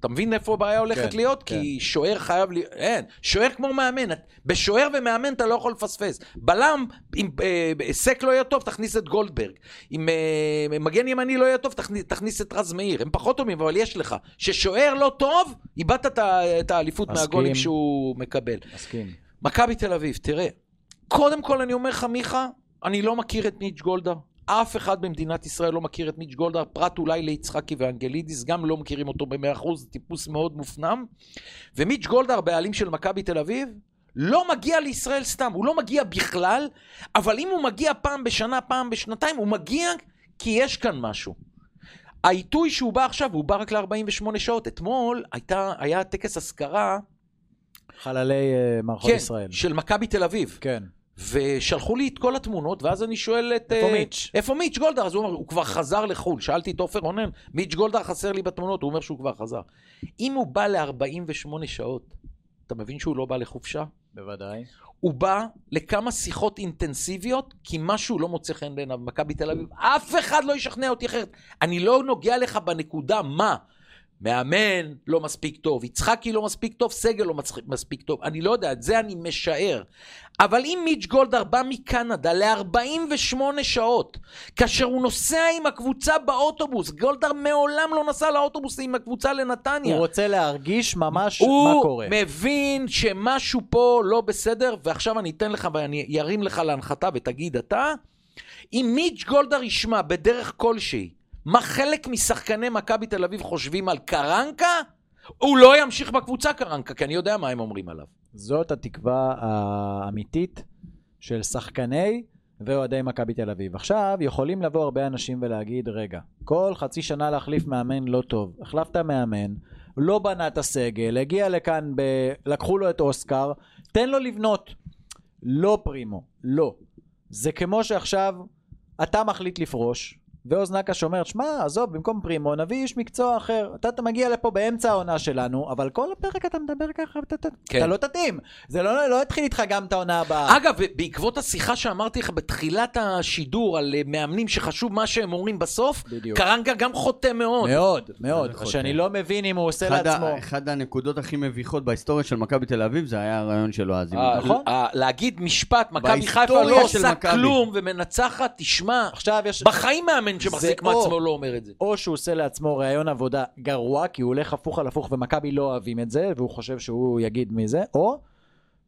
S1: אתה מבין איפה הבעיה הולכת
S2: כן,
S1: להיות?
S2: כן.
S1: כי שוער חייב להיות, אין, שוער כמו מאמן, בשוער ומאמן אתה לא יכול לפספס. בלם, אם אה, סק לא יהיה טוב, תכניס את גולדברג. אם אה, מגן ימני לא יהיה טוב, תכניס, תכניס את רז מאיר. הם פחות טובים, אבל יש לך. ששוער לא טוב, איבדת את האליפות. מהגולים שהוא מקבל.
S2: מסכים.
S1: מכבי תל אביב, תראה, קודם כל אני אומר לך, מיכה, אני לא מכיר את מיץ' גולדהר. אף אחד במדינת ישראל לא מכיר את מיץ' גולדהר, פרט אולי ליצחקי ואנגלידיס, גם לא מכירים אותו במאה אחוז, טיפוס מאוד מופנם. ומיץ' גולדהר, בעלים של מכבי תל אביב, לא מגיע לישראל סתם, הוא לא מגיע בכלל, אבל אם הוא מגיע פעם בשנה, פעם בשנתיים, הוא מגיע כי יש כאן משהו. העיתוי שהוא בא עכשיו, הוא בא רק ל-48 שעות. אתמול הייתה, היה טקס אזכרה,
S2: חללי אה, מערכות
S1: כן,
S2: ישראל.
S1: של מכבי תל אביב.
S2: כן.
S1: ושלחו לי את כל התמונות, ואז אני שואל את...
S2: איפה
S1: אה,
S2: מיץ'?
S1: איפה מיץ' גולדהר? אז הוא אומר, הוא כבר חזר לחו"ל. שאלתי את עופר רונן, מיץ' גולדהר חסר לי בתמונות, הוא אומר שהוא כבר חזר. אם הוא בא ל-48 שעות, אתה מבין שהוא לא בא לחופשה?
S2: בוודאי.
S1: הוא בא לכמה שיחות אינטנסיביות, כי משהו לא מוצא חן בעיניו במכבי תל אביב. אף אחד לא ישכנע אותי אחרת. אני לא נוגע לך בנקודה מה. מאמן לא מספיק טוב, יצחקי לא מספיק טוב, סגל לא מספיק טוב. אני לא יודע, את זה אני משער. אבל אם מיץ' גולדהר בא מקנדה ל-48 שעות, כאשר הוא נוסע עם הקבוצה באוטובוס, גולדהר מעולם לא נסע לאוטובוס עם הקבוצה לנתניה.
S2: הוא רוצה להרגיש ממש מה
S1: הוא
S2: קורה.
S1: מבין שמשהו פה לא בסדר, ועכשיו אני אתן לך ואני ארים לך להנחתה ותגיד אתה, אם מיץ' גולדהר ישמע בדרך כלשהי מה חלק משחקני מכבי תל אביב חושבים על קרנקה, הוא לא ימשיך בקבוצה קרנקה, כי אני יודע מה הם אומרים עליו.
S2: זאת התקווה האמיתית של שחקני ואוהדי מכבי תל אביב. עכשיו, יכולים לבוא הרבה אנשים ולהגיד, רגע, כל חצי שנה להחליף מאמן לא טוב. החלפת מאמן, לא בנה את הסגל, הגיע לכאן, ב... לקחו לו את אוסקר, תן לו לבנות. לא פרימו, לא. זה כמו שעכשיו אתה מחליט לפרוש, ועוז נקש אומרת, שמע, עזוב, במקום פרימו, נביא איש מקצוע אחר. אתה, אתה מגיע לפה באמצע העונה שלנו, אבל כל הפרק אתה מדבר ככה, אתה, אתה,
S1: כן.
S2: אתה לא תתאים. זה לא, לא יתחיל איתך גם את העונה הבאה.
S1: אגב, בעקבות השיחה שאמרתי לך בתחילת השידור על אה, מאמנים שחשוב מה שהם אומרים בסוף,
S2: בדיוק.
S1: קרנקה גם חוטא מאוד.
S2: מאוד, מאוד.
S3: חוטא.
S2: שאני לא מבין אם הוא עושה
S3: אחד
S2: לעצמו.
S3: אחד הנקודות הכי מביכות בהיסטוריה של מכבי תל אביב זה היה הרעיון שלו אז.
S1: אה,
S2: נכון.
S1: אה, להגיד משפט, מכבי חיפה לא עושה. כלום ומנצחת, תשמע,
S2: עכשיו יש...
S1: בחיים מאמן שמחזיק
S2: זה או-
S1: מעצמו לא אומר את זה.
S2: או שהוא עושה לעצמו ראיון עבודה גרוע, כי הוא הולך הפוך על הפוך ומכבי לא אוהבים את זה, והוא חושב שהוא יגיד מזה, או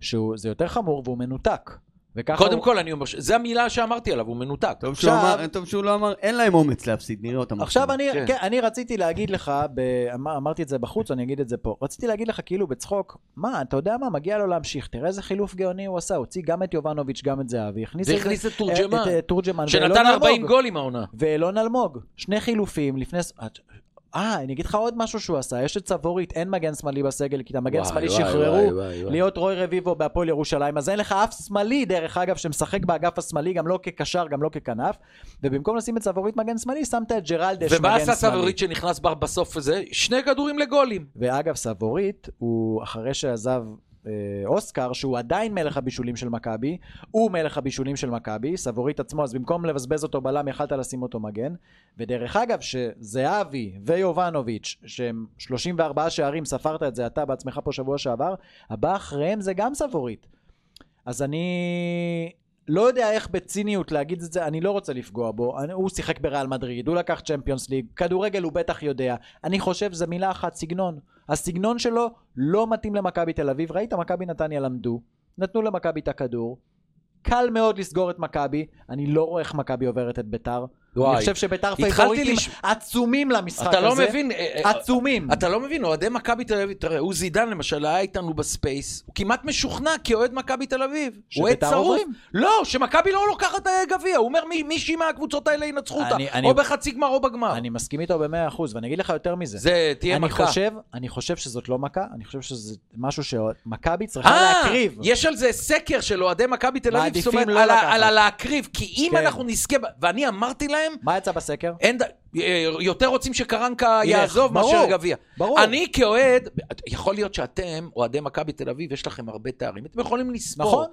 S2: שזה יותר חמור והוא מנותק. וככה
S1: קודם
S2: הוא...
S1: כל, אני אומר, ש- זה המילה שאמרתי עליו, הוא מנותק.
S3: טוב שהוא
S2: עכשיו-
S3: אמר- טוב שהוא לא אמר, אין להם אומץ להפסיד, נראה אותם.
S2: עכשיו אני,
S1: כן.
S2: כן. אני רציתי להגיד לך, ב... אמר, אמרתי את זה בחוץ, אני אגיד את זה פה. רציתי להגיד לך כאילו בצחוק, מה, אתה יודע מה, מגיע לו להמשיך, תראה איזה חילוף גאוני הוא עשה, הוציא גם את יובנוביץ', גם את זהבי, הכניס
S1: והכניס את תורג'מן, שנתן
S2: ואלון
S1: 40
S2: אלמוג.
S1: גולים העונה.
S2: ואילון אלמוג, שני חילופים לפני... אה, אני אגיד לך עוד משהו שהוא עשה, יש את סבורית, אין מגן שמאלי בסגל, כי את המגן שמאלי שחררו
S1: וואי, וואי, וואי.
S2: להיות רוי רביבו בהפועל ירושלים, אז אין לך אף שמאלי, דרך אגב, שמשחק באגף השמאלי, גם לא כקשר, גם לא ככנף, ובמקום לשים את סבורית מגן שמאלי, שמת את ג'רלדש
S1: ומה
S2: מגן
S1: עשה
S2: שמאלי.
S1: סבורית שנכנס ב- בסוף הזה? שני כדורים לגולים.
S2: ואגב, סבורית, הוא אחרי שעזב אוסקר, שהוא עדיין מלך הבישולים של מכבי, הוא מלך הבישולים של מכבי, סבורית עצמו, אז במקום לבזבז אותו בלם, יכלת לשים אותו מגן. ודרך אגב, שזהבי ויובנוביץ', שהם 34 שערים, ספרת את זה אתה בעצמך פה שבוע שעבר, הבא אחריהם זה גם סבורית. אז אני לא יודע איך בציניות להגיד את זה, אני לא רוצה לפגוע בו. אני, הוא שיחק בריאל מדריד, הוא לקח צ'מפיונס ליג, כדורגל הוא בטח יודע. אני חושב זה מילה אחת, סגנון. הסגנון שלו לא מתאים למכבי תל אביב. ראית, מכבי נתניה למדו, נתנו למכבי את הכדור. קל מאוד לסגור את מכבי, אני לא רואה איך מכבי עוברת את ביתר.
S1: וואי.
S2: אני חושב שביתר פייבוריטים
S1: לש-
S2: עצומים למשחק
S1: אתה
S2: הזה.
S1: לא מבין, אה, אה,
S2: עצומים.
S1: אתה לא מבין, אוהדי מכבי תל אביב, תראה, עוזי עידן למשל היה איתנו בספייס, הוא כמעט משוכנע כאוהד מכבי תל אביב. הוא אוהד צרוף. לא, שמכבי לא לוקחת אה, גביע, הוא אומר מי- מישהי מהקבוצות האלה ינצחו אותה,
S2: אני-
S1: או בחצי גמר או בגמר.
S2: אני מסכים איתו במאה אחוז, ואני אגיד לך יותר מזה.
S1: זה תהיה
S2: אני
S1: מכה.
S2: חושב, אני חושב שזאת לא מכה, אני חושב שזה משהו שמכבי צריכה להקריב.
S1: יש על זה סקר של אוהדי מכבי תל אביב, זאת אומרת,
S2: לא
S1: על הלהקריב, כי אם
S2: כן.
S1: אנחנו נזכה, ואני אמרתי להם,
S2: מה יצא בסקר?
S1: אין, אה, יותר רוצים שקרנקה יעזוב
S2: ברור,
S1: מאשר גביע.
S2: ברור.
S1: אני כאוהד, יכול להיות שאתם, אוהדי מכבי תל אביב, יש לכם הרבה תארים, אתם יכולים לספור.
S2: נכון.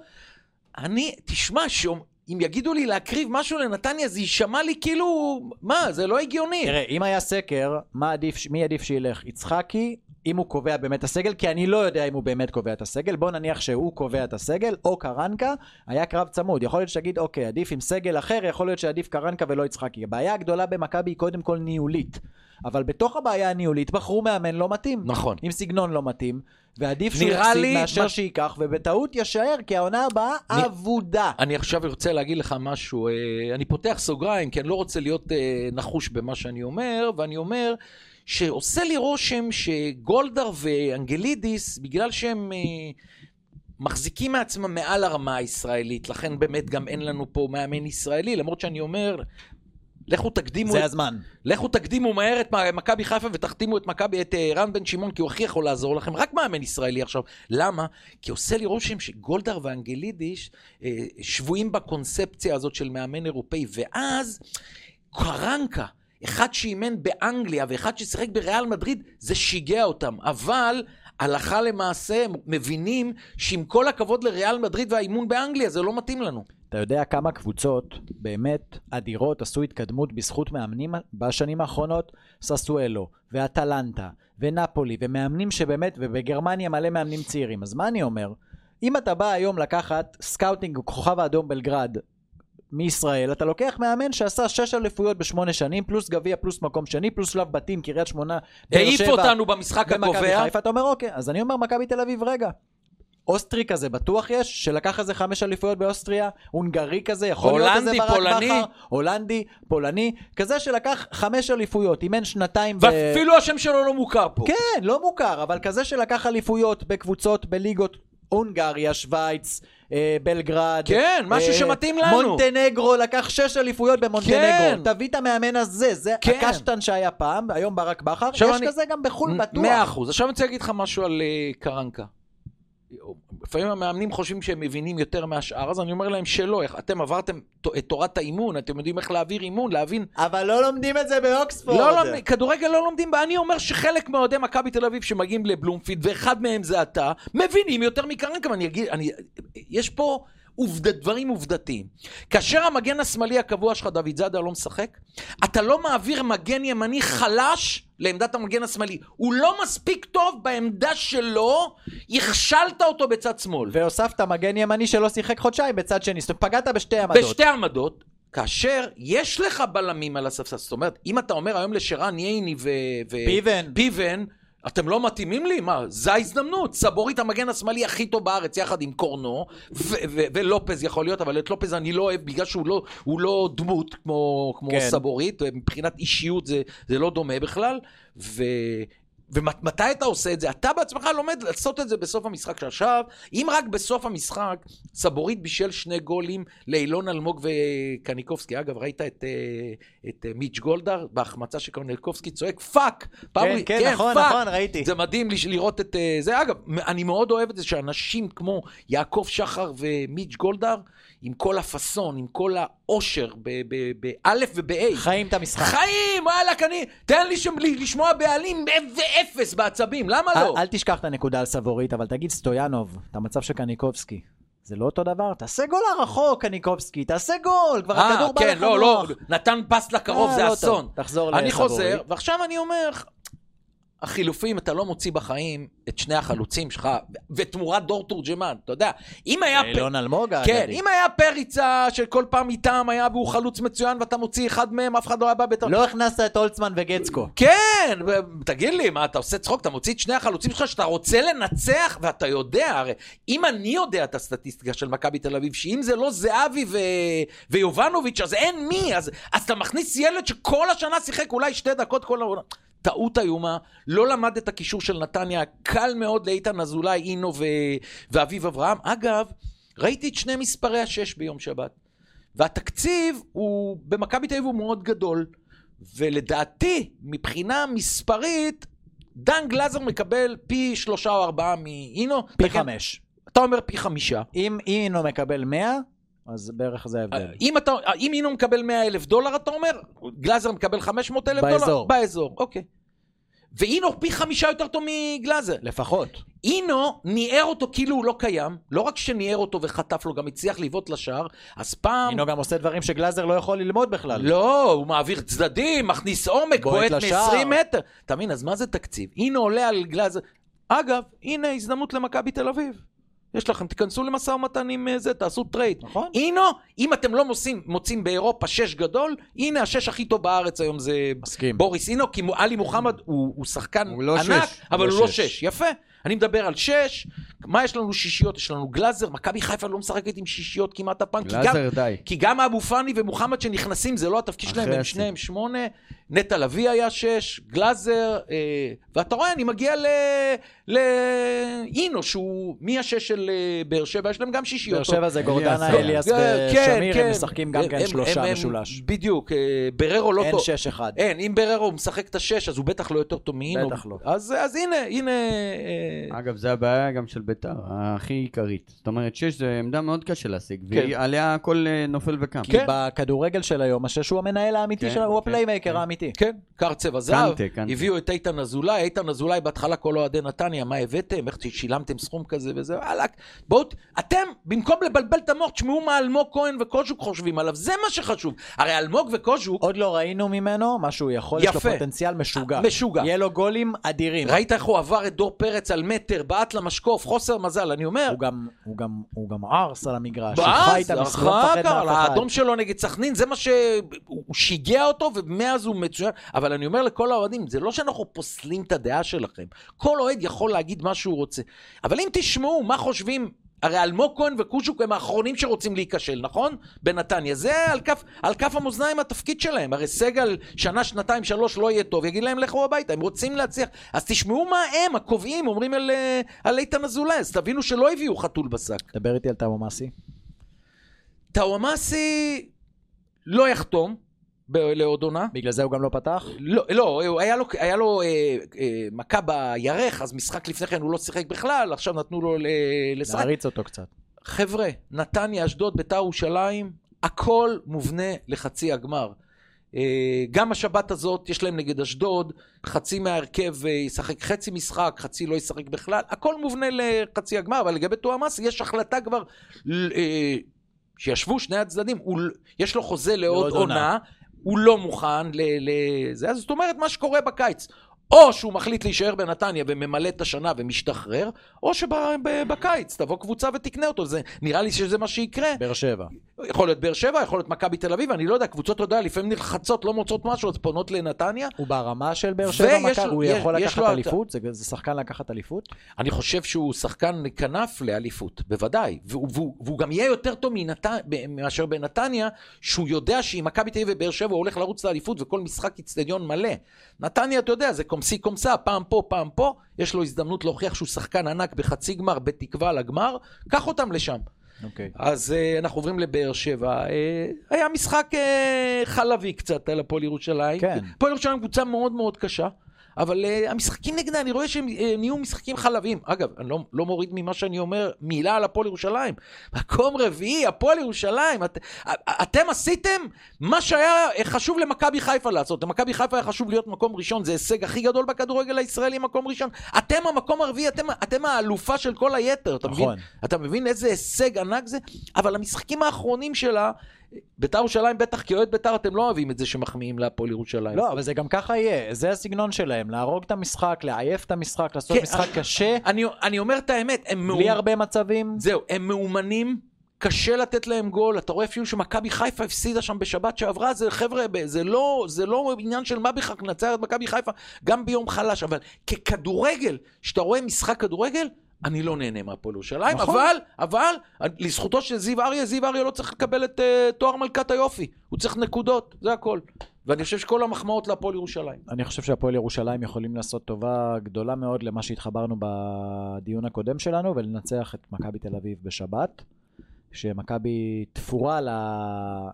S1: אני, תשמע, שום, אם יגידו לי להקריב משהו לנתניה, זה יישמע לי כאילו, מה, זה לא הגיוני.
S2: תראה, אם היה סקר, מה עדיף, מי עדיף שילך? יצחקי, אם הוא קובע באמת את הסגל, כי אני לא יודע אם הוא באמת קובע את הסגל, בוא נניח שהוא קובע את הסגל, או קרנקה, היה קרב צמוד. יכול להיות שתגיד, אוקיי, עדיף עם סגל אחר, יכול להיות שעדיף קרנקה ולא יצחקי. הבעיה הגדולה במכבי היא קודם כל ניהולית. אבל בתוך הבעיה הניהולית בחרו מאמן לא מתאים.
S1: נכון.
S2: עם סגנון לא מתאים, ועדיף שהוא יפסיד מאשר
S1: מה-
S2: שייקח, ובטעות יישאר, כי העונה הבאה
S1: נ-
S2: אבודה.
S1: אני עכשיו רוצה להגיד לך משהו, אה, אני פותח סוגריים, כי אני לא רוצה להיות אה, נחוש במה שאני אומר, ואני אומר שעושה לי רושם שגולדהר ואנגלידיס, בגלל שהם אה, מחזיקים מעצמם מעל הרמה הישראלית, לכן באמת גם אין לנו פה מאמן ישראלי, למרות שאני אומר, לכו תקדימו
S2: זה
S1: את
S2: הזמן.
S1: לכו תקדימו מהר את מכבי חיפה ותחתימו את מכבי, את אה, רן בן שמעון, כי הוא הכי יכול לעזור לכם, רק מאמן ישראלי עכשיו. למה? כי עושה לי רושם שגולדהר ואנגלידיש אה, שבויים בקונספציה הזאת של מאמן אירופאי, ואז קרנקה, אחד שאימן באנגליה ואחד ששיחק בריאל מדריד, זה שיגע אותם. אבל הלכה למעשה הם מבינים שעם כל הכבוד לריאל מדריד והאימון באנגליה, זה לא מתאים לנו.
S2: אתה יודע כמה קבוצות באמת אדירות עשו התקדמות בזכות מאמנים בשנים האחרונות? ססואלו, ואטלנטה, ונפולי, ומאמנים שבאמת, ובגרמניה מלא מאמנים צעירים. אז מה אני אומר? אם אתה בא היום לקחת סקאוטינג כוכב האדום בלגרד מישראל, אתה לוקח מאמן שעשה שש אליפויות בשמונה שנים, פלוס גביע, פלוס מקום שני, פלוס שלב בתים, קריית שמונה, באר
S1: העיף
S2: שבע,
S1: אותנו במשחק הקובע.
S2: חיפה, אתה אומר אוקיי, אז אני אומר מכבי תל אביב, רגע. אוסטרי כזה בטוח יש, שלקח איזה חמש אליפויות באוסטריה, הונגרי כזה, יכול להיות
S1: הולנדי,
S2: איזה ברק
S1: פולני.
S2: בכר, הולנדי, פולני, כזה שלקח חמש אליפויות, אימן שנתיים ב...
S1: ואפילו השם שלו לא מוכר פה.
S2: כן, לא מוכר, אבל כזה שלקח אליפויות בקבוצות, בליגות, הונגריה, שווייץ, בלגרד.
S1: כן, משהו
S2: אה,
S1: שמתאים לנו.
S2: מונטנגרו לקח שש אליפויות במונטנגרו.
S1: כן.
S2: תביא את המאמן הזה, זה
S1: כן.
S2: הקשטן שהיה פעם, היום ברק בכר, יש
S1: אני-
S2: כזה גם בחו"ל בטוח.
S1: מאה אחוז. עכשיו אני רוצה להגיד לך משהו על אה, קרנקה. לפעמים המאמנים חושבים שהם מבינים יותר מהשאר, אז אני אומר להם שלא. אתם עברתם את תורת האימון, אתם יודעים איך להעביר אימון, להבין...
S2: אבל לא לומדים את זה באוקספורד.
S1: לא לומדים, כדורגל לא לומדים, אני אומר שחלק מאוהדי מכבי תל אביב שמגיעים לבלומפילד, ואחד מהם זה אתה, מבינים יותר מקרנקה, ואני אגיד, אני, יש פה עובד, דברים עובדתיים. כאשר המגן השמאלי הקבוע שלך, דוד זאדה, לא משחק, אתה לא מעביר מגן ימני חלש לעמדת המגן השמאלי. הוא לא מספיק טוב בעמדה שלו, הכשלת אותו בצד שמאל.
S2: והוספת מגן ימני שלא שיחק חודשיים בצד שני, זאת אומרת, פגעת בשתי עמדות.
S1: בשתי עמדות, כאשר יש לך בלמים על הספסל, זאת אומרת, אם אתה אומר היום לשרן ייני ו... ו...
S2: פיבן.
S1: פיבן, אתם לא מתאימים לי? מה, זו ההזדמנות. סבורית המגן השמאלי הכי טוב בארץ, יחד עם קורנו, ו- ו- ולופז יכול להיות, אבל את לופז אני לא אוהב בגלל שהוא לא, הוא לא דמות כמו, כמו
S2: כן.
S1: סבורית, מבחינת אישיות זה, זה לא דומה בכלל. ו... ומתי אתה עושה את זה? אתה בעצמך לומד לעשות את זה בסוף המשחק שעכשיו. אם רק בסוף המשחק סבורית בישל שני גולים לאילון אלמוג וקניקובסקי. אגב, ראית את, אה, את אה, מיץ' גולדהר בהחמצה שקניקובסקי צועק fuck.
S2: כן,
S1: ר-
S2: כן, נכון,
S1: fuck.
S2: נכון, ראיתי.
S1: זה מדהים לראות את אה, זה. אגב, אני מאוד אוהב את זה שאנשים כמו יעקב שחר ומיץ' גולדהר, עם כל הפאסון, עם כל העושר, באלף ובאי.
S2: חיים את המשחק.
S1: חיים, וואלכ, אני... תן לי שם, לשמוע בעלים, ואיך אפס בעצבים, למה לא?
S2: אל תשכח את הנקודה על סבורית, אבל תגיד סטויאנוב, את המצב של קניקובסקי. זה לא אותו דבר? תעשה גול הרחוק, קניקובסקי, תעשה גול, כבר
S1: אה,
S2: הכדור בא
S1: כן,
S2: לך
S1: לא, לא,
S2: מוח.
S1: נתן פס לקרוב,
S2: אה,
S1: זה
S2: לא
S1: אסון.
S2: תחזור
S1: אני
S2: לסבורית.
S1: חוזר, ועכשיו אני אומר, החילופים, אתה לא מוציא בחיים את שני החלוצים שלך, ותמורת דור תורג'מן, אתה יודע, אם היה... פ-
S2: אילון אלמוג
S1: כן,
S2: האגדי.
S1: אם היה פריצה שכל פעם איתם היה והוא חלוץ מצוין ואתה מוציא אחד מהם, אף אחד לא היה בא בתור...
S2: לא הכנסת את הולצמן וגצקו.
S1: כן, תגיד לי, מה, אתה עושה צחוק? אתה מוציא את שני החלוצים שלך שאתה רוצה לנצח, ואתה יודע, הרי אם אני יודע את הסטטיסטיקה של מכבי תל אביב, שאם זה לא זהבי ו... ויובנוביץ', אז אין מי, אז, אז אתה מכניס ילד שכל השנה שיחק אולי שתי דקות כל העונה. טעות איומה, לא למד את הקישור של נתניה, קל מאוד לאיתן אזולאי, אינו ו... ואביב אברהם. אגב, ראיתי את שני מספרי השש ביום שבת, והתקציב הוא, במכבי תל אביב הוא מאוד גדול. ולדעתי, מבחינה מספרית, דן גלזר מקבל פי שלושה או ארבעה מאינו.
S2: פי
S1: תגיד,
S2: חמש.
S1: אתה אומר פי חמישה.
S2: אם אינו מקבל 100, אז בערך זה ההבדל.
S1: אם, אתה, אם אינו מקבל 100 אלף דולר, אתה אומר, גלזר מקבל 500 אלף דולר?
S2: באזור.
S1: באזור, אוקיי. ואינו פי חמישה יותר טוב מגלזר.
S2: לפחות.
S1: אינו ניער אותו כאילו הוא לא קיים, לא רק שניער אותו וחטף לו, גם הצליח לבעוט לשער, אז פעם...
S2: אינו גם עושה דברים שגלאזר לא יכול ללמוד בכלל.
S1: לא, הוא מעביר צדדים, מכניס עומק,
S2: בועט
S1: בועט
S2: לשער.
S1: מ-20 מטר. אתה מבין, אז מה זה תקציב? הנה עולה על גלאזר. אגב, הנה הזדמנות למכבי תל אביב. יש לכם, תיכנסו למשא ומתן עם אה, זה, תעשו טרייד.
S2: נכון.
S1: אינו, אם אתם לא מוצאים, מוצאים באירופה שש גדול, הנה השש הכי טוב בארץ היום זה
S2: מסכים.
S1: בוריס אינו, כי עלי מוחמד הוא, הוא שחקן
S3: הוא לא
S1: ענק,
S3: שש,
S1: אבל
S3: הוא
S1: הוא
S3: לא
S1: לא
S3: שש.
S1: שש. יפה. אני מדבר על שש. מה יש לנו שישיות? יש לנו גלאזר, מכבי חיפה לא משחקת עם שישיות כמעט הפעם. כי גם,
S3: גלאזר די.
S1: כי גם אבו פאני ומוחמד שנכנסים, זה לא התפקיד שלהם, הם. שניהם שמונה. נטע לביא היה שש, גלאזר, אה, ואתה רואה, אני מגיע ל- לאינו, שהוא מהשש של אה, באר שבע, יש להם גם שישיות.
S2: באר שבע זה גורדנה,
S3: אליאס.
S2: אליאס
S1: אה, כן,
S2: ושמיר,
S1: כן.
S2: הם משחקים גם כן שלושה
S1: הם- הם-
S2: משולש.
S1: בדיוק, אה, בררו לא
S2: אין
S1: טוב.
S2: שש אחד.
S1: אין, אם בררו משחק את השש, אז הוא בטח לא יותר טוב מאינו.
S2: בטח לא.
S1: אז, אז הנה, הנה... אה,
S3: אגב, זה הבעיה גם של ביתר, הכי עיקרית. זאת אומרת, שש זה עמדה מאוד קשה להשיג,
S1: כן.
S3: ועליה הכל אה, נופל וקם.
S2: כי
S1: כן.
S2: בכדורגל של היום, השש הוא המנהל האמיתי
S3: כן,
S2: הוא
S3: כן,
S2: ה
S3: playmaker
S2: האמיתי.
S1: כן, קר צבע זהב,
S3: קנטה, קנטה.
S1: הביאו את איתן אזולאי, איתן אזולאי בהתחלה כל אוהדי נתניה, מה הבאתם, איך שילמתם סכום כזה וזה, וואלכ, בואו, אתם, במקום לבלבל את המוח, תשמעו מה אלמוג כהן וקוז'וק חושבים עליו, זה מה שחשוב. הרי אלמוג וקוז'וק,
S2: עוד לא ראינו ממנו מה שהוא יכול, יש לו. פוטנציאל משוגע.
S1: משוגע.
S2: יהיה לו גולים אדירים.
S1: ראית איך הוא עבר את דור פרץ על מטר, בעט למשקוף, חוסר מזל, אני אומר,
S2: הוא גם- הוא גם- הוא גם ערס על המגרש, הוא חי את המשחק, לא.
S1: האדום שלו נגד סכנין, זה מה ש... הוא הוא שיגע אותו, ומאז הוא מצוין. אבל אני אומר לכל האוהדים, זה לא שאנחנו פוסלים את הדעה שלכם. כל אוהד יכול להגיד מה שהוא רוצה. אבל אם תשמעו מה חושבים... הרי אלמוג כהן וקושוק הם האחרונים שרוצים להיכשל, נכון? בנתניה. זה על כף, על כף המאזניים התפקיד שלהם. הרי סגל שנה, שנתיים, שלוש לא יהיה טוב, יגיד להם לכו הביתה, הם רוצים להצליח. אז תשמעו מה הם, הקובעים, אומרים על, אה, על איתן אזולאי, אז תבינו שלא הביאו חתול בשק.
S2: דבר איתי על תאמו מסי.
S1: טאוואמאסי לא יחתום לעוד עונה.
S2: בגלל זה הוא גם לא פתח?
S1: לא, לא, היה לו, היה לו אה, אה, מכה בירך, אז משחק לפני כן הוא לא שיחק בכלל, עכשיו נתנו לו לשחק.
S2: להריץ אותו קצת.
S1: חבר'ה, נתניה, אשדוד, ביתר ירושלים, הכל מובנה לחצי הגמר. אה, גם השבת הזאת, יש להם נגד אשדוד, חצי מההרכב אה, ישחק חצי משחק, חצי לא ישחק בכלל, הכל מובנה לחצי הגמר, אבל לגבי טועמאסי יש החלטה כבר, אה, שישבו שני הצדדים, הוא, יש לו חוזה לעוד
S2: עונה.
S1: עונה, הוא לא מוכן לזה, אז זאת אומרת מה שקורה בקיץ. או שהוא מחליט להישאר בנתניה וממלא את השנה ומשתחרר, או שבקיץ תבוא קבוצה ותקנה אותו. זה, נראה לי שזה מה שיקרה.
S2: באר שבע.
S1: יכול להיות באר שבע, יכול להיות מכבי תל אביב, אני לא יודע, קבוצות, אתה יודע, לפעמים נלחצות, לא מוצאות משהו, אז פונות לנתניה.
S2: הוא ברמה של באר שבע
S1: ויש
S2: הוא
S1: יש-
S2: יכול
S1: יש
S2: לקחת
S1: לו-
S2: אליפות? זה זה שחקן לקחת אליפות?
S1: אני חושב שהוא שחקן כנף לאליפות, בוודאי. והוא, והוא, והוא גם יהיה יותר טוב מנת... מאשר בנתניה, שהוא יודע שעם מכבי תל אביב ובאר שבע הוא הולך לרוץ לאליפות וכל משחק אצטדיון מלא. נתניה, אתה יודע, זה קומסי קומסה, פעם פה, פעם פה, יש לו הזדמנות להוכיח שהוא שחקן ענק בחצי גמר, בתקווה לגמר, קח אותם לשם.
S2: אוקיי.
S1: אז uh, אנחנו עוברים לבאר שבע. Uh, היה משחק uh, חלבי קצת על הפועל ירושלים.
S2: כן.
S1: הפועל ירושלים קבוצה מאוד מאוד קשה. אבל uh, המשחקים נגדה, אני רואה שהם uh, נהיו משחקים חלביים. אגב, אני לא, לא מוריד ממה שאני אומר, מילה על הפועל ירושלים. מקום רביעי, הפועל ירושלים. את, אתם עשיתם מה שהיה חשוב למכבי חיפה לעשות. למכבי חיפה היה חשוב להיות מקום ראשון, זה הישג הכי גדול בכדורגל הישראלי, מקום ראשון. אתם המקום הרביעי, אתם, אתם האלופה של כל היתר, אתה
S2: נכון.
S1: מבין? אתה מבין איזה הישג ענק זה? אבל המשחקים האחרונים שלה, בית"ר ירושלים, בטח כאוהד בית"ר, אתם לא אוהבים את זה שמחמיאים להפועל ירושלים.
S2: לא, אבל זה גם ככה יהיה, זה הסגנון שלהם, להרוג את המשחק, לעייף את המשחק, לעשות
S1: כן,
S2: משחק קשה,
S1: אני, אני אומר את האמת, הם
S2: בלי
S1: מאומ-
S2: הרבה מצבים.
S1: זהו, הם מאומנים, קשה לתת להם גול, אתה רואה אפילו שמכבי חיפה הפסידה שם בשבת שעברה, זה חבר'ה, זה לא, זה לא עניין של מה בכך לנצח את מכבי חיפה, גם ביום חלש, אבל ככדורגל, כשאתה רואה משחק כדורגל, אני לא נהנה מהפועל ירושלים,
S2: נכון.
S1: אבל, אבל, לזכותו של זיו אריה, זיו אריה לא צריך לקבל את uh, תואר מלכת היופי, הוא צריך נקודות, זה הכל. ואני חושב שכל המחמאות להפועל ירושלים.
S2: אני חושב שהפועל ירושלים יכולים לעשות טובה גדולה מאוד למה שהתחברנו בדיון הקודם שלנו, ולנצח את מכבי תל אביב בשבת. שמכבי תפורה.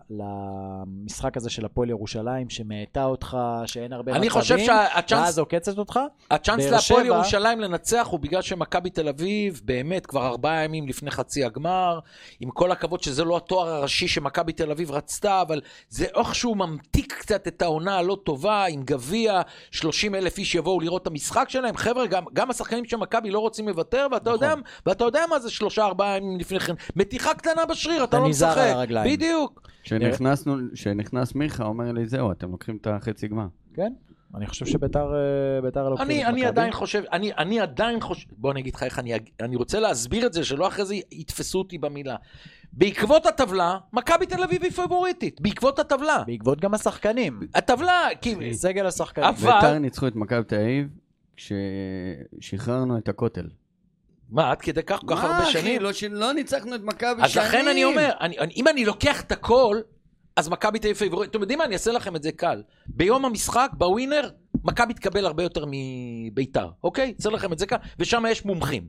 S2: למשחק הזה של הפועל ירושלים, שמאטה אותך, שאין הרבה
S1: אני
S2: מצבים,
S1: חושב שהצ'אנס...
S2: ואז עוקצת אותך.
S1: הצ'אנס להפועל ירושלים לנצח הוא בגלל שמכבי תל אביב, באמת, כבר ארבעה ימים לפני חצי הגמר, עם כל הכבוד שזה לא התואר הראשי שמכבי תל אביב רצתה, אבל זה איכשהו ממתיק קצת את העונה הלא טובה, עם גביע, 30 אלף איש יבואו לראות את המשחק שלהם. חבר'ה, גם, גם השחקנים של מכבי לא רוצים לוותר, ואתה,
S2: נכון.
S1: יודע, ואתה יודע מה זה שלושה, ארבעה ימים לפני כן. מתיחה קטנה בשריר, אתה
S2: אתה
S1: לא
S2: נזהר
S1: משחק.
S2: על הרגליים.
S1: בדיוק.
S3: כשנכנס מיכה, אומר לי, זהו, אתם לוקחים את החצי גמר.
S2: כן, אני חושב שביתר אה, ביתר לוקחים
S1: אני,
S2: את
S1: אני. עדיין חושב, אני, אני עדיין חושב, בוא אני אגיד לך איך אני, אני רוצה להסביר את זה, שלא אחרי זה יתפסו אותי במילה. בעקבות הטבלה, מכבי תל אביב היא פבוריטית, בעקבות הטבלה.
S2: בעקבות גם השחקנים.
S1: הטבלה, כי...
S2: סגל השחקנים.
S1: אבל-
S3: ביתר ניצחו את מכבי תל אביב כששחררנו את הכותל.
S1: מה, עד כדי כך, כל כך הרבה שנים?
S3: לא, לא ניצחנו את מכבי
S1: אז לכן אני אומר, אני, אני, אם אני לוקח את הכל, אז מכבי תהיה פייבוריט. אתם יודעים מה, אני אעשה לכם את זה קל. ביום המשחק, בווינר, מכבי תקבל הרבה יותר מביתר, אוקיי? אעשה לכם את זה קל, ושם יש מומחים.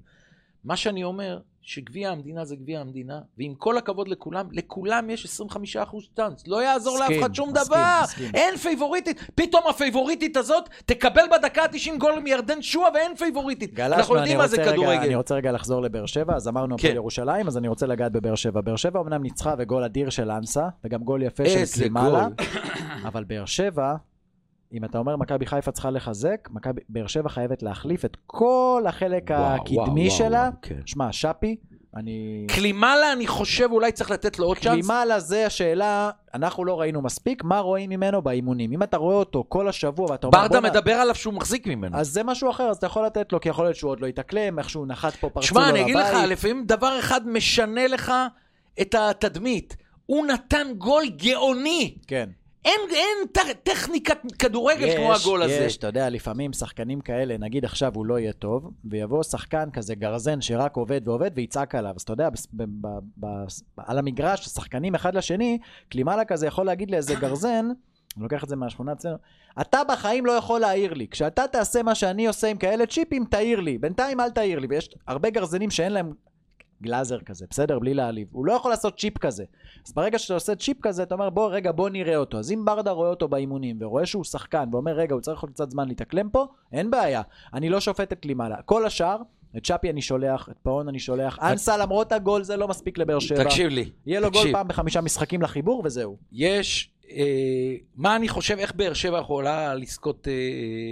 S1: מה שאני אומר, שגביע המדינה זה גביע המדינה, ועם כל הכבוד לכולם, לכולם יש 25% צ'אנס. לא יעזור לאף
S2: מסכים,
S1: אחד שום
S2: מסכים,
S1: דבר.
S2: מסכים.
S1: אין פייבוריטית. פתאום הפייבוריטית הזאת תקבל בדקה ה-90 גול מירדן שועה ואין פייבוריטית. אנחנו
S2: גלשנו,
S1: יודעים
S2: אני
S1: מה זה
S2: רגע,
S1: כדורגל.
S2: אני רוצה רגע לחזור לבאר שבע, אז אמרנו
S1: כן.
S2: ירושלים, אז אני רוצה לגעת בבאר שבע. באר שבע אמנם ניצחה וגול אדיר של אנסה, וגם גול יפה של
S1: גול.
S2: אבל באר שבע, אם אתה אומר מכבי חיפה צריכה לחזק, מכבי- באר שבע חייבת להחליף את כל החלק
S1: וואו,
S2: הקדמי
S1: וואו,
S2: שלה.
S1: וואו, כן.
S2: שמע, שפי, אני...
S1: קלימאלה, אני חושב, אולי צריך לתת לו עוד צ'אנס.
S2: קלימאלה זה השאלה, אנחנו לא ראינו מספיק, מה רואים ממנו באימונים? אם אתה רואה אותו כל השבוע ואתה אומר,
S1: ברדה מדבר עליו שהוא מחזיק ממנו.
S2: אז זה משהו אחר, אז אתה יכול לתת לו, כי יכול להיות שהוא עוד לא יתאקלם, איכשהו נחת פה, פרצו לו
S1: שמע,
S2: לבית.
S1: אני אגיד לך, לפעמים דבר אחד משנה לך את התדמית. הוא נתן גול גאוני.
S2: כן.
S1: אין, אין טכניקת כדורגל כמו הגול הזה.
S2: יש, אתה יודע, לפעמים שחקנים כאלה, נגיד עכשיו הוא לא יהיה טוב, ויבוא שחקן כזה גרזן שרק עובד ועובד ויצעק עליו. אז אתה יודע, בס- ב- ב- ב- על המגרש, שחקנים אחד לשני, קלימאלה כזה יכול להגיד לאיזה גרזן, אני לוקח את זה מהשכונה אצלנו, אתה בחיים לא יכול להעיר לי. כשאתה תעשה מה שאני עושה עם כאלה צ'יפים, תעיר לי. בינתיים אל תעיר לי. ויש הרבה גרזנים שאין להם גלאזר כזה, בסדר? בלי להעליב. הוא לא יכול לעשות צ'יפ כזה. אז ברגע שאתה עושה צ'יפ כזה, אתה אומר, בוא, רגע, בוא נראה אותו. אז אם ברדה רואה אותו באימונים, ורואה שהוא שחקן, ואומר, רגע, הוא צריך עוד קצת זמן להתאקלם פה, אין בעיה. אני לא שופט את לימאלה. כל השאר, את שפי אני שולח, את פאון אני שולח. אנסה, למרות הגול, זה לא מספיק לבאר שבע.
S1: תקשיב לי.
S2: יהיה לו גול. פעם בחמישה משחקים לחיבור, וזהו.
S1: יש, אה, מה אני חושב, איך באר שבע יכולה לזכות אה,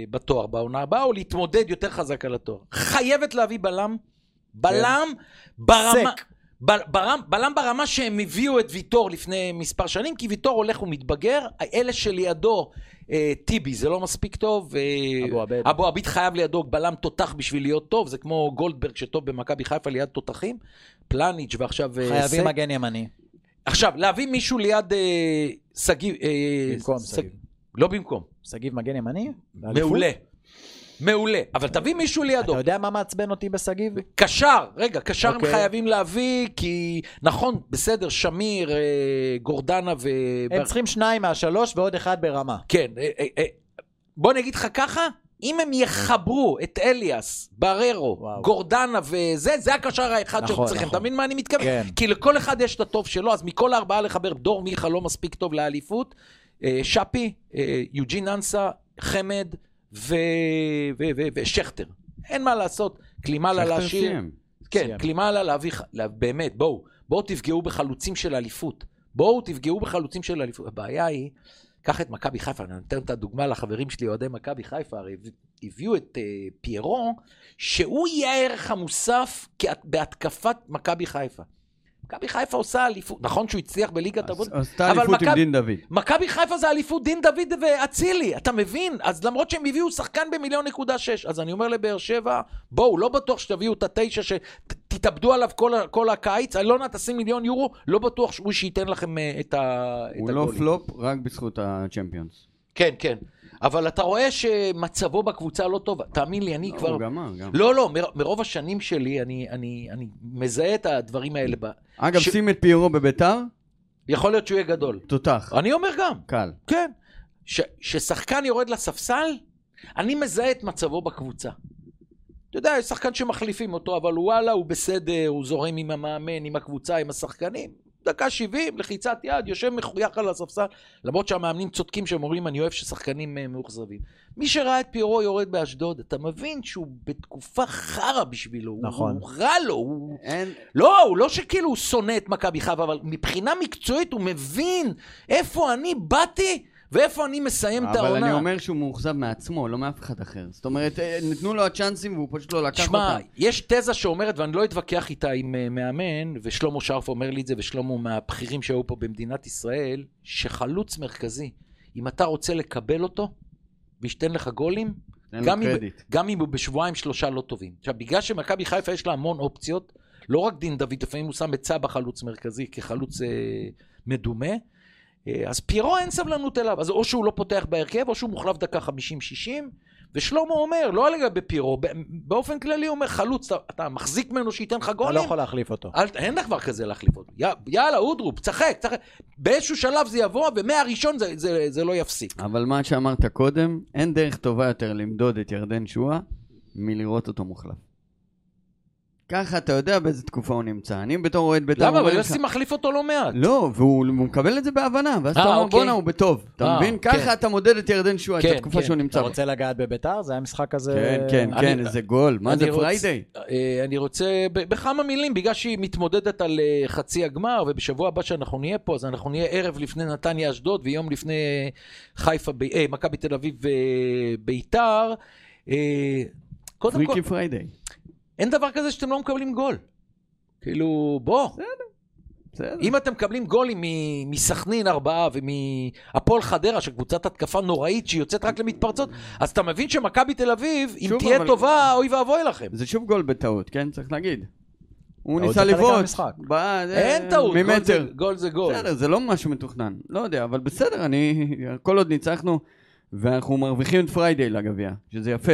S1: בתואר בעונה הבאה, או להתמודד יותר חזק על התואר. חייבת להביא בלם, בלם ברמה...
S2: סק.
S1: ב- ברם, בלם ברמה שהם הביאו את ויטור לפני מספר שנים, כי ויטור הולך ומתבגר, אלה שלידו, אה, טיבי זה לא מספיק טוב, אה,
S2: אבו עביד.
S1: אבו עביד חייב לידו בלם תותח בשביל להיות טוב, זה כמו גולדברג שטוב במכבי חיפה ליד תותחים, פלניץ' ועכשיו אה,
S2: חייבים
S1: סק.
S2: מגן ימני.
S1: עכשיו, להביא מישהו ליד אה, שגיב... אה,
S2: במקום שגיב.
S1: לא במקום.
S2: שגיב מגן ימני?
S1: מעולה. מעולה. אבל תביא מישהו לידו.
S2: אתה יודע מה מעצבן אותי בשגיב?
S1: קשר, רגע, קשר הם
S2: אוקיי.
S1: חייבים להביא, כי נכון, בסדר, שמיר, אה, גורדנה ו...
S2: הם צריכים שניים מהשלוש ועוד אחד ברמה.
S1: כן, אה, אה, בוא אני אגיד לך ככה, אם הם יחברו את אליאס, בררו,
S2: וואו.
S1: גורדנה וזה, זה הקשר האחד שהם
S2: נכון,
S1: צריכים.
S2: נכון.
S1: אתה מבין מה אני מתכוון?
S2: כן.
S1: כי לכל אחד יש את הטוב שלו, אז מכל הארבעה לחבר, דור מיכה לא מספיק טוב לאליפות, שפי, יוג'ין אנסה, חמד ושכטר. אין מה לעשות, כלימה לה להשאיר. כן. כלימה לה להביא, באמת, בואו, בואו תפגעו בחלוצים של אליפות. בואו תפגעו בחלוצים של אליפות. הבעיה היא, קח את מכבי חיפה, אני נותן את הדוגמה לחברים שלי, אוהדי מכבי חיפה, הרי הביא- הביאו את uh, פיירו, שהוא יהיה הערך המוסף כהת- בהתקפת מכבי חיפה. מכבי חיפה עושה אליפות, נכון שהוא הצליח בליגת אבות,
S3: עשתה
S1: אבל
S3: אליפות עם
S1: מכבי-
S3: דין דוד.
S1: מכבי חיפה זה אליפות דין דוד ואצילי, אתה מבין? אז למרות שהם הביאו שחקן במיליון נקודה שש, אז אני אומר לבאר שבע, בואו, לא בטוח שתביאו את התשע, שתתאבדו עליו כל, הקיץ, אלונה תשים מיליון יורו, לא בטוח שהוא שייתן לכם אה, את, ה, את
S3: הוא לא
S1: הגולים.
S3: פלופ רק בזכות הצ'מפיונס.
S1: כן, כן. אבל אתה רואה שמצבו בקבוצה לא טוב, תאמין לי, אני
S3: לא,
S1: כבר...
S3: הוא גמר, גם.
S1: לא, לא, מר, מרוב השנים שלי, אני, אני, אני מזהה את הדברים האלה. ב...
S3: אגב,
S1: ש-
S3: שים את פיירו בביתר,
S1: יכול להיות שהוא יהיה גדול.
S3: תותח.
S1: אני אומר גם.
S3: קל.
S1: כן. כששחקן יורד לספסל, אני מזהה את מצבו בקבוצה. אתה יודע, יש שחקן שמחליפים אותו, אבל וואלה, הוא בסדר, הוא זורם עם המאמן, עם הקבוצה, עם השחקנים. דקה 70, לחיצת יד, יושב מחוייך על הספסל, למרות שהמאמנים צודקים שהם אומרים, אני אוהב ששחקנים אה, מאוכזבים. מי שראה את פירו יורד באשדוד, אתה מבין שהוא בתקופה חרא בשבילו.
S2: נכון.
S1: הוא רע לו, הוא...
S3: אין...
S1: לא, הוא לא שכאילו הוא שונא את מכבי חיפה, אבל מבחינה מקצועית הוא מבין איפה אני באתי ואיפה אני מסיים את
S3: אבל
S1: העונה.
S3: אני אומר שהוא מאוכזב מעצמו, לא מאף אחד אחר. זאת אומרת, אה, נתנו לו הצ'אנסים והוא פשוט לא לקח
S1: שמע,
S3: אותם.
S1: יש תזה שאומרת, ואני לא אתווכח איתה עם אה, מאמן, ושלמה שרף אומר לי את זה, ושלמה מהבכירים שהיו פה במדינת ישראל, שחלוץ מרכזי, אם אתה רוצה לקבל אותו, וייתן לך גולים, גם אם. גם אם הוא בשבועיים שלושה לא טובים. עכשיו, בגלל שמכבי חיפה יש לה המון אופציות, לא רק דין דוד, לפעמים הוא שם את סבא חלוץ מרכזי כחלוץ אה, מדומה, אז פיירו אין סבלנות אליו, אז או שהוא לא פותח בהרכב, או שהוא מוחלף דקה 50-60, ושלמה אומר, לא לגבי פיירו, ב- באופן כללי הוא אומר, חלוץ, אתה, אתה מחזיק ממנו שייתן לך
S2: אתה
S1: גולים?
S2: לא יכול להחליף אותו.
S1: אל, אין דבר כזה להחליף אותו. יא, יאללה, אודרופ, צחק, צחק. באיזשהו שלב זה יבוא, ומהראשון זה, זה, זה לא יפסיק.
S3: אבל מה שאמרת קודם, אין דרך טובה יותר למדוד את ירדן שואה מלראות אותו מוחלף. ככה אתה יודע באיזה תקופה הוא נמצא. אני בתור אוהד בית"ר
S1: למה?
S3: אומר
S1: אבל
S3: לך-
S1: יוסי מחליף אותו לא מעט.
S3: לא, והוא הוא מקבל את זה בהבנה, ואז
S1: אה,
S3: אתה אומר
S1: אוקיי.
S3: בואנה הוא בטוב. אתה
S1: אה,
S3: מבין?
S1: כן.
S3: ככה אתה מודד את ירדן שואה, את
S1: כן,
S3: התקופה
S1: כן.
S3: שהוא
S2: אתה
S3: נמצא בה.
S2: רוצה לגעת בביתר? זה היה משחק כזה...
S3: כן, כן, כן, איזה גול. מה זה פריידיי?
S1: אה, אני רוצה, ב- בכמה מילים, בגלל שהיא מתמודדת על חצי הגמר, ובשבוע הבא שאנחנו נהיה פה, אז אנחנו נהיה ערב לפני נתניה אשדוד, ויום לפני חיפה, מכבי תל אביב וביתר. קודם כל,
S3: פריקי פריידיי.
S1: אין דבר כזה שאתם לא מקבלים גול. כאילו, בוא.
S3: בסדר.
S1: אם אתם מקבלים גולים מ- מסכנין ארבעה ומהפועל חדרה, שקבוצת התקפה נוראית שיוצאת רק למתפרצות, אז אתה מבין שמכבי תל אביב, אם תהיה
S3: אבל-
S1: טובה, אוי ואבוי לכם.
S3: זה שוב גול בטעות, כן? צריך להגיד. הוא
S2: טעות
S3: ניסה לבעוט.
S1: אין טעות, גול זה-
S3: ממטר.
S1: גול זה גול.
S3: בסדר, זה לא משהו מתוכנן. לא יודע, אבל בסדר, אני... כל עוד ניצחנו, ואנחנו מרוויחים את פריידיי לגביע, שזה יפה.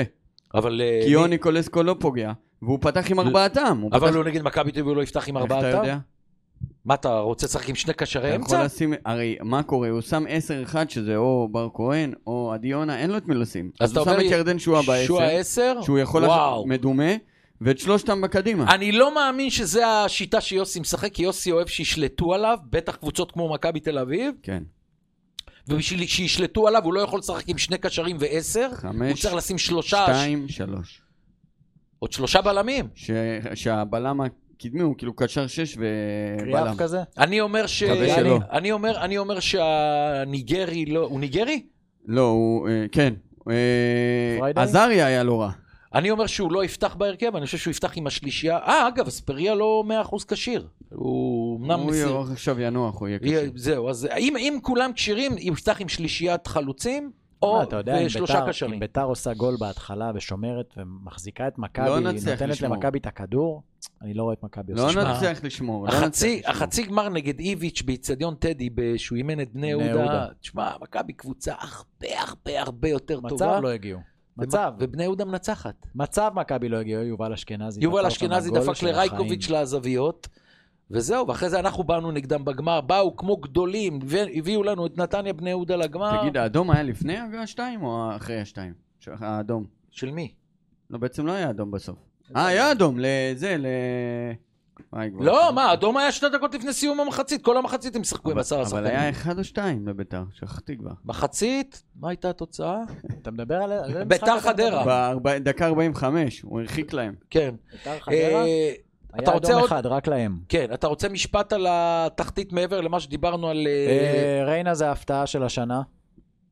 S1: אבל... אה,
S3: כי יוני קולסקו לא פוגע, והוא פתח עם ארבעתם. הוא
S1: אבל
S3: פתח-
S1: הוא נגד מכבי תל אביב הוא לא יפתח עם
S3: איך אתה
S1: ארבעתם?
S3: יודע?
S1: מה אתה רוצה לשחק עם שני קשרי
S3: אתה יכול
S1: אמצע?
S3: לשים, הרי מה קורה? הוא שם 10-1 שזה או בר כהן או עדי יונה, אין לו את מי לשים.
S1: אז
S3: אז הוא שם
S1: אומר
S3: את ירדן שועה
S1: שועה
S3: בעשר,
S1: עשר?
S3: שהוא יכול
S1: וואו.
S3: מדומה, ואת שלושתם בקדימה.
S1: אני לא מאמין שזה השיטה שיוסי משחק, כי יוסי אוהב שישלטו עליו, בטח קבוצות כמו מכבי תל אביב,
S3: כן.
S1: ובשביל שישלטו עליו הוא לא יכול לשחק עם שני קשרים ועשר, הוא
S3: חמש,
S1: צריך לשים שלושה,
S3: שתיים, שלוש.
S1: עוד שלושה בלמים.
S3: ש- שהבלם הקדמי הוא כאילו קשר שש ובלם.
S2: קריאף כזה?
S1: אני אומר ש...
S3: מקווה
S1: אני-
S3: שלא.
S1: אני אומר, אני אומר שהניגרי לא... הוא ניגרי?
S3: לא, הוא, אה, כן. אה? עזריה היה לא רע.
S1: אני אומר שהוא לא יפתח בהרכב, אני חושב שהוא יפתח עם השלישייה. אה, אגב, אספריה לא 100% כשיר. הוא אמנם
S3: הוא. יהיה- עכשיו ינוח, הוא יהיה קשה.
S1: זהו, אז אם, אם כולם כשירים, הוא יפתח עם שלישיית חלוצים, או
S2: לא,
S1: ושלושה קשרים.
S2: אם ביתר עושה גול בהתחלה ושומרת ומחזיקה את
S3: לא
S2: מכבי,
S3: נצליח
S2: נותנת. למכבי את הכדור, אני לא רואה את מכבי
S3: לא
S2: עושה.
S3: לא נצליח לשמור.
S1: החצי גמר נגד איביץ' באיצטדיון טדי, שהוא אימן את בני יהודה. תשמע, מכבי קבוצה הרבה הרבה הרבה יותר
S2: מצב
S1: טובה.
S2: לא הגיעו. מצב.
S1: ובני יהודה מנצחת.
S2: מצב מכבי לא הגיעו, יובל אשכנזי.
S1: יובל אשכנזי דפק לרייקוביץ'. לעזביות, וזהו, ואחרי זה אנחנו באנו נגדם בגמר, באו כמו גדולים, והביאו לנו את נתניה בני יהודה לגמר.
S3: תגיד, האדום היה לפני השתיים או אחרי השתיים? האדום.
S1: של מי?
S3: לא, בעצם לא היה אדום בסוף. אה, היה אדום, לזה, ל...
S1: לא, מה, אדום היה שתי דקות לפני סיום המחצית, כל המחצית הם שיחקו עם
S3: אבל-
S1: עשרה
S3: אבל
S1: שחקנים.
S3: היה אחד או שתיים לביתר, שכחתי כבר.
S1: מחצית, מה הייתה התוצאה?
S2: אתה מדבר על...
S1: ביתר חדרה.
S3: בדקה 45, הוא הרחיק להם.
S1: כן.
S2: ביתר חדרה?
S1: אתה
S2: היה
S1: רוצה
S2: אדום
S1: עוד...
S2: אחד, רק להם.
S1: כן, אתה רוצה משפט על התחתית מעבר למה שדיברנו על... אה,
S2: אה, ריינה זה ההפתעה של השנה.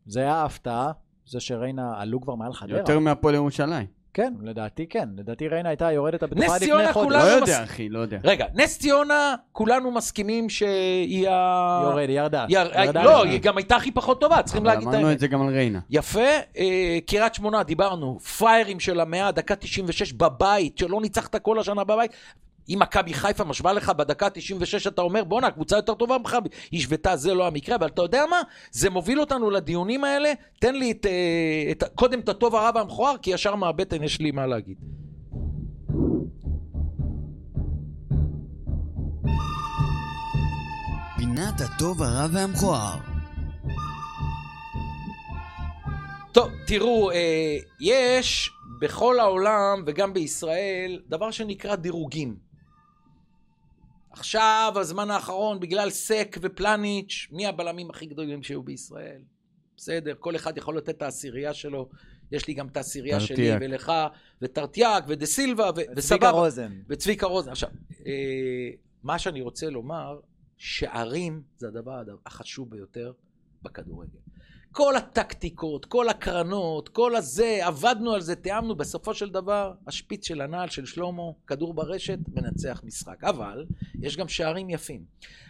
S2: זה היה ההפתעה. זה שריינה עלו כבר מעל חדרה.
S3: יותר מהפועל ירושלים.
S2: כן, לדעתי כן. לדעתי ריינה הייתה יורדת הבטוחה
S1: נס
S2: לפני
S1: ציונה
S2: חודש.
S1: כולנו
S3: לא
S1: מס-
S3: יודע, אחי, לא יודע.
S1: רגע, נס ציונה, כולנו מסכימים שהיא ה...
S2: יורד, ירדה.
S1: יר-
S2: ירדה
S1: לא. היא גם הייתה הכי פחות טובה, צריכים להגיד את
S3: אמרנו
S1: האמת.
S3: את זה גם על ריינה.
S1: יפה, אה, קריית שמונה, דיברנו, פריירים של המאה, דקה 96 בבית, שלא ניצחת כל השנה בבית. אם מכבי חיפה משווה לך בדקה 96, אתה אומר, בואנה, הקבוצה יותר טובה ממך, היא השוותה, זה לא המקרה, אבל אתה יודע מה? זה מוביל אותנו לדיונים האלה, תן לי את, אה, את, קודם את הטוב, הרע והמכוער, כי ישר מהבטן יש לי מה להגיד.
S4: פינת הטוב, הרע והמכוער.
S1: טוב, תראו, אה, יש בכל העולם וגם בישראל דבר שנקרא דירוגים. עכשיו, הזמן האחרון, בגלל סק ופלניץ', מי הבלמים הכי גדולים שהיו בישראל? בסדר, כל אחד יכול לתת את העשירייה שלו. יש לי גם את העשירייה שלי. ולך, וטרטיאק, ודה סילבה, ו- וסבבה.
S2: רוזן.
S1: וצביקה רוזן. עכשיו, אה, מה שאני רוצה לומר, שערים זה הדבר החשוב ביותר בכדורגל. כל הטקטיקות, כל הקרנות, כל הזה, עבדנו על זה, תיאמנו, בסופו של דבר, השפיץ של הנעל של שלמה, כדור ברשת, מנצח משחק. אבל, יש גם שערים יפים.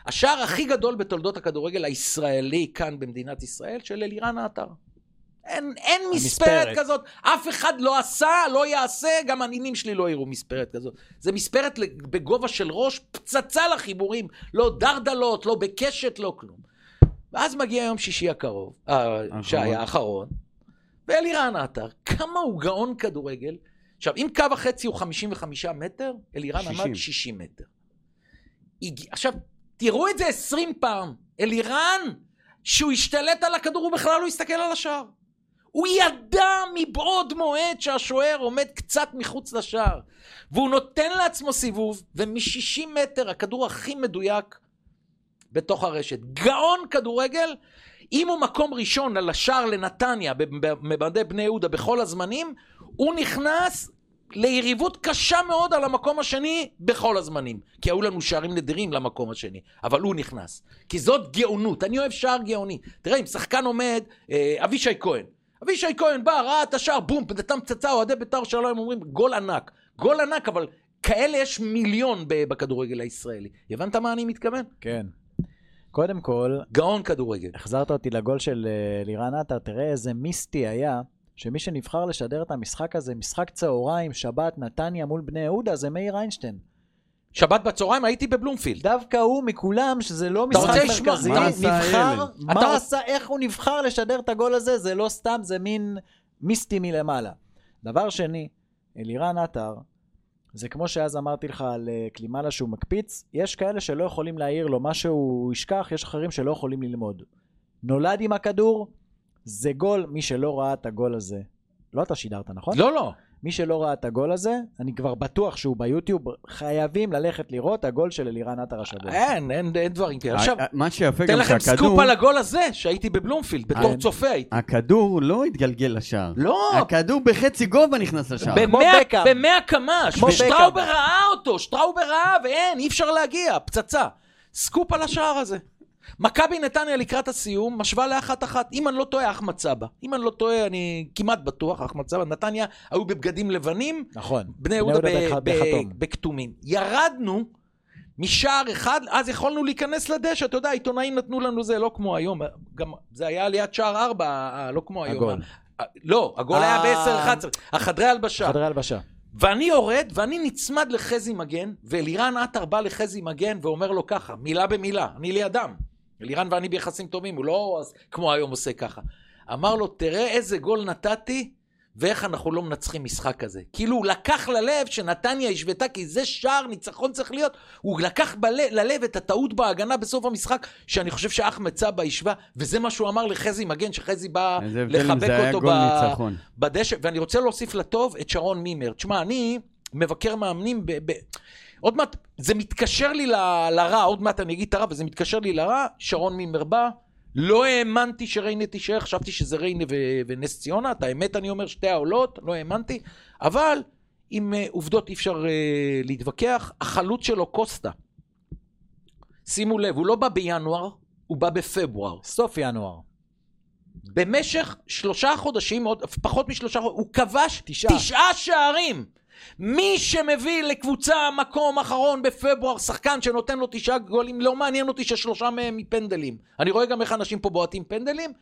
S1: השער הכי גדול בתולדות הכדורגל הישראלי כאן במדינת ישראל, של אלירן עטר. אין, אין מספרת
S2: המספרת.
S1: כזאת, אף אחד לא עשה, לא יעשה, גם הנינים שלי לא יראו מספרת כזאת. זה מספרת בגובה של ראש, פצצה לחיבורים, לא דרדלות, לא בקשת, לא כלום. ואז מגיע יום שישי הקרוב, אה, שהיה האחרון, ואלירן עטר, כמה הוא גאון כדורגל. עכשיו, אם קו החצי הוא 55 מטר, אלירן
S3: 60.
S1: עמד 60 מטר. הג... עכשיו, תראו את זה 20 פעם. אלירן, שהוא השתלט על הכדור, הוא בכלל לא הסתכל על השער. הוא ידע מבעוד מועד שהשוער עומד קצת מחוץ לשער. והוא נותן לעצמו סיבוב, ומ-60 מטר, הכדור הכי מדויק בתוך הרשת. גאון כדורגל, אם הוא מקום ראשון על השער לנתניה, במדי בני יהודה בכל הזמנים, הוא נכנס ליריבות קשה מאוד על המקום השני בכל הזמנים. כי היו לנו שערים נדירים למקום השני, אבל הוא נכנס. כי זאת גאונות, אני אוהב שער גאוני. תראה, אם שחקן עומד, אה, אבישי כהן. אבישי כהן בא, ראה את השער, בום, נתן פצצה, אוהדי בית"ר שלום אומרים, גול ענק. גול ענק, אבל כאלה יש מיליון בכדורגל הישראלי. הבנת מה אני מתכוון?
S2: כן. קודם כל,
S1: גאון כדורגל.
S2: החזרת אותי לגול של אה, לירן עטר, תראה איזה מיסטי היה, שמי שנבחר לשדר את המשחק הזה, משחק צהריים, שבת, נתניה מול בני יהודה, זה מאיר איינשטיין.
S1: שבת בצהריים הייתי בבלומפילד.
S2: דווקא הוא מכולם, שזה לא משחק מרכזי,
S3: מה עשה
S2: נבחר, מה עשה, איך הוא נבחר לשדר את הגול הזה, זה לא סתם, זה מין מיסטי מלמעלה. דבר שני, אלירן עטר, זה כמו שאז אמרתי לך על אה, קלימאלה שהוא מקפיץ, יש כאלה שלא יכולים להעיר לו מה שהוא ישכח, יש אחרים שלא יכולים ללמוד. נולד עם הכדור, זה גול, מי שלא ראה את הגול הזה. לא אתה שידרת, נכון?
S1: לא, לא.
S2: מי שלא ראה את הגול הזה, אני כבר בטוח שהוא ביוטיוב, חייבים ללכת לראות הגול של אלירן עטר השבוע.
S1: אין, אין, אין דברים כאלה. עכשיו,
S3: מה שיפה
S1: תן
S3: גם
S1: לכם
S3: שהכדור,
S1: סקופ על הגול הזה, שהייתי בבלומפילד, בתור צופה הייתי.
S3: הכדור לא התגלגל לשער.
S1: לא,
S3: הכדור בחצי גובה נכנס לשער.
S1: במאה- קמ"ש, ושטראובר. ראה אותו, שטראובר ראה, ואין, אי אפשר להגיע, פצצה. סקופ על השער הזה. מכבי נתניה לקראת הסיום, משווה לאחת אחת. אם אני לא טועה, אחמד סבא. אם אני לא טועה, אני כמעט בטוח, אחמד סבא. נתניה היו בבגדים לבנים,
S2: נכון.
S1: בני יהודה. בכתומים. ירדנו משער אחד, אז יכולנו להיכנס לדשא, אתה יודע, העיתונאים נתנו לנו זה, לא כמו היום, גם זה היה ליד שער ארבע, אה, לא כמו היום.
S2: הגול.
S1: אה, לא, הגול היה
S2: אה.
S1: ב-10-11, החדרי הלבשה.
S2: חדרי הלבשה.
S1: ואני יורד, ואני נצמד לחזי מגן, ואלירן עטר בא לחזי מגן ואומר לו ככה, מילה במילה, אני לידם. אלירן ואני ביחסים טובים, הוא לא כמו היום עושה ככה. אמר לו, תראה איזה גול נתתי, ואיך אנחנו לא מנצחים משחק כזה. כאילו, הוא לקח ללב שנתניה השוותה, כי זה שער ניצחון צריך להיות, הוא לקח בל... ללב את הטעות בהגנה בסוף המשחק, שאני חושב שאחמד סבא השווה, וזה מה שהוא אמר לחזי מגן, שחזי בא לחבק אותו ב...
S3: ניצחון.
S1: בדשא, ואני רוצה להוסיף לטוב את שרון מימר. תשמע, אני מבקר מאמנים ב... ב... עוד מעט, זה מתקשר לי ל- לרע, עוד מעט אני אגיד את הרע, וזה מתקשר לי לרע, שרון מימר בא, לא האמנתי שריינה תישאר, חשבתי שזה ריינה ו- ונס ציונה, את האמת אני אומר, שתי העולות, לא האמנתי, אבל עם uh, עובדות אי אפשר uh, להתווכח. החלוץ שלו, קוסטה, שימו לב, הוא לא בא בינואר, הוא בא בפברואר.
S2: סוף ינואר.
S1: במשך שלושה חודשים, עוד פחות משלושה חודשים, הוא כבש
S2: תשעה.
S1: תשעה שערים. מי שמביא לקבוצה מקום אחרון בפברואר, שחקן שנותן לו תשעה גולים, לא מעניין אותי ששלושה מהם מפנדלים. אני רואה גם איך אנשים פה בועטים פנדלים.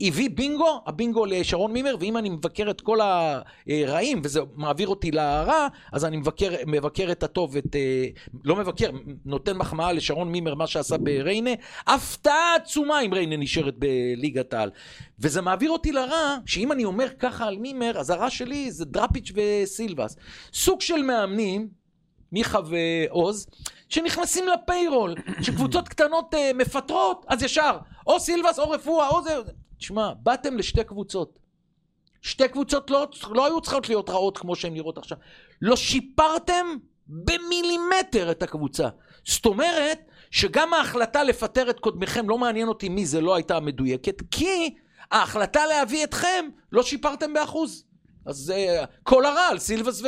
S1: הביא בינגו, הבינגו לשרון מימר, ואם אני מבקר את כל הרעים, וזה מעביר אותי לרע, אז אני מבקר, מבקר את הטוב, את, אה, לא מבקר, נותן מחמאה לשרון מימר, מה שעשה בריינה. הפתעה עצומה אם ריינה נשארת בליגת העל. וזה מעביר אותי לרע, שאם אני אומר ככה על מימר, אז הרע שלי זה דראפיץ' וסילבס. סוג של מאמנים, מיכה ועוז, שנכנסים לפיירול, שקבוצות קטנות uh, מפטרות, אז ישר, או סילבס או רפואה, או זה... תשמע, באתם לשתי קבוצות. שתי קבוצות לא, לא היו צריכות להיות רעות כמו שהן נראות עכשיו. לא שיפרתם במילימטר את הקבוצה. זאת אומרת, שגם ההחלטה לפטר את קודמיכם, לא מעניין אותי מי זה לא הייתה מדויקת, כי ההחלטה להביא אתכם, לא שיפרתם באחוז. אז uh, כל הרע על סילבס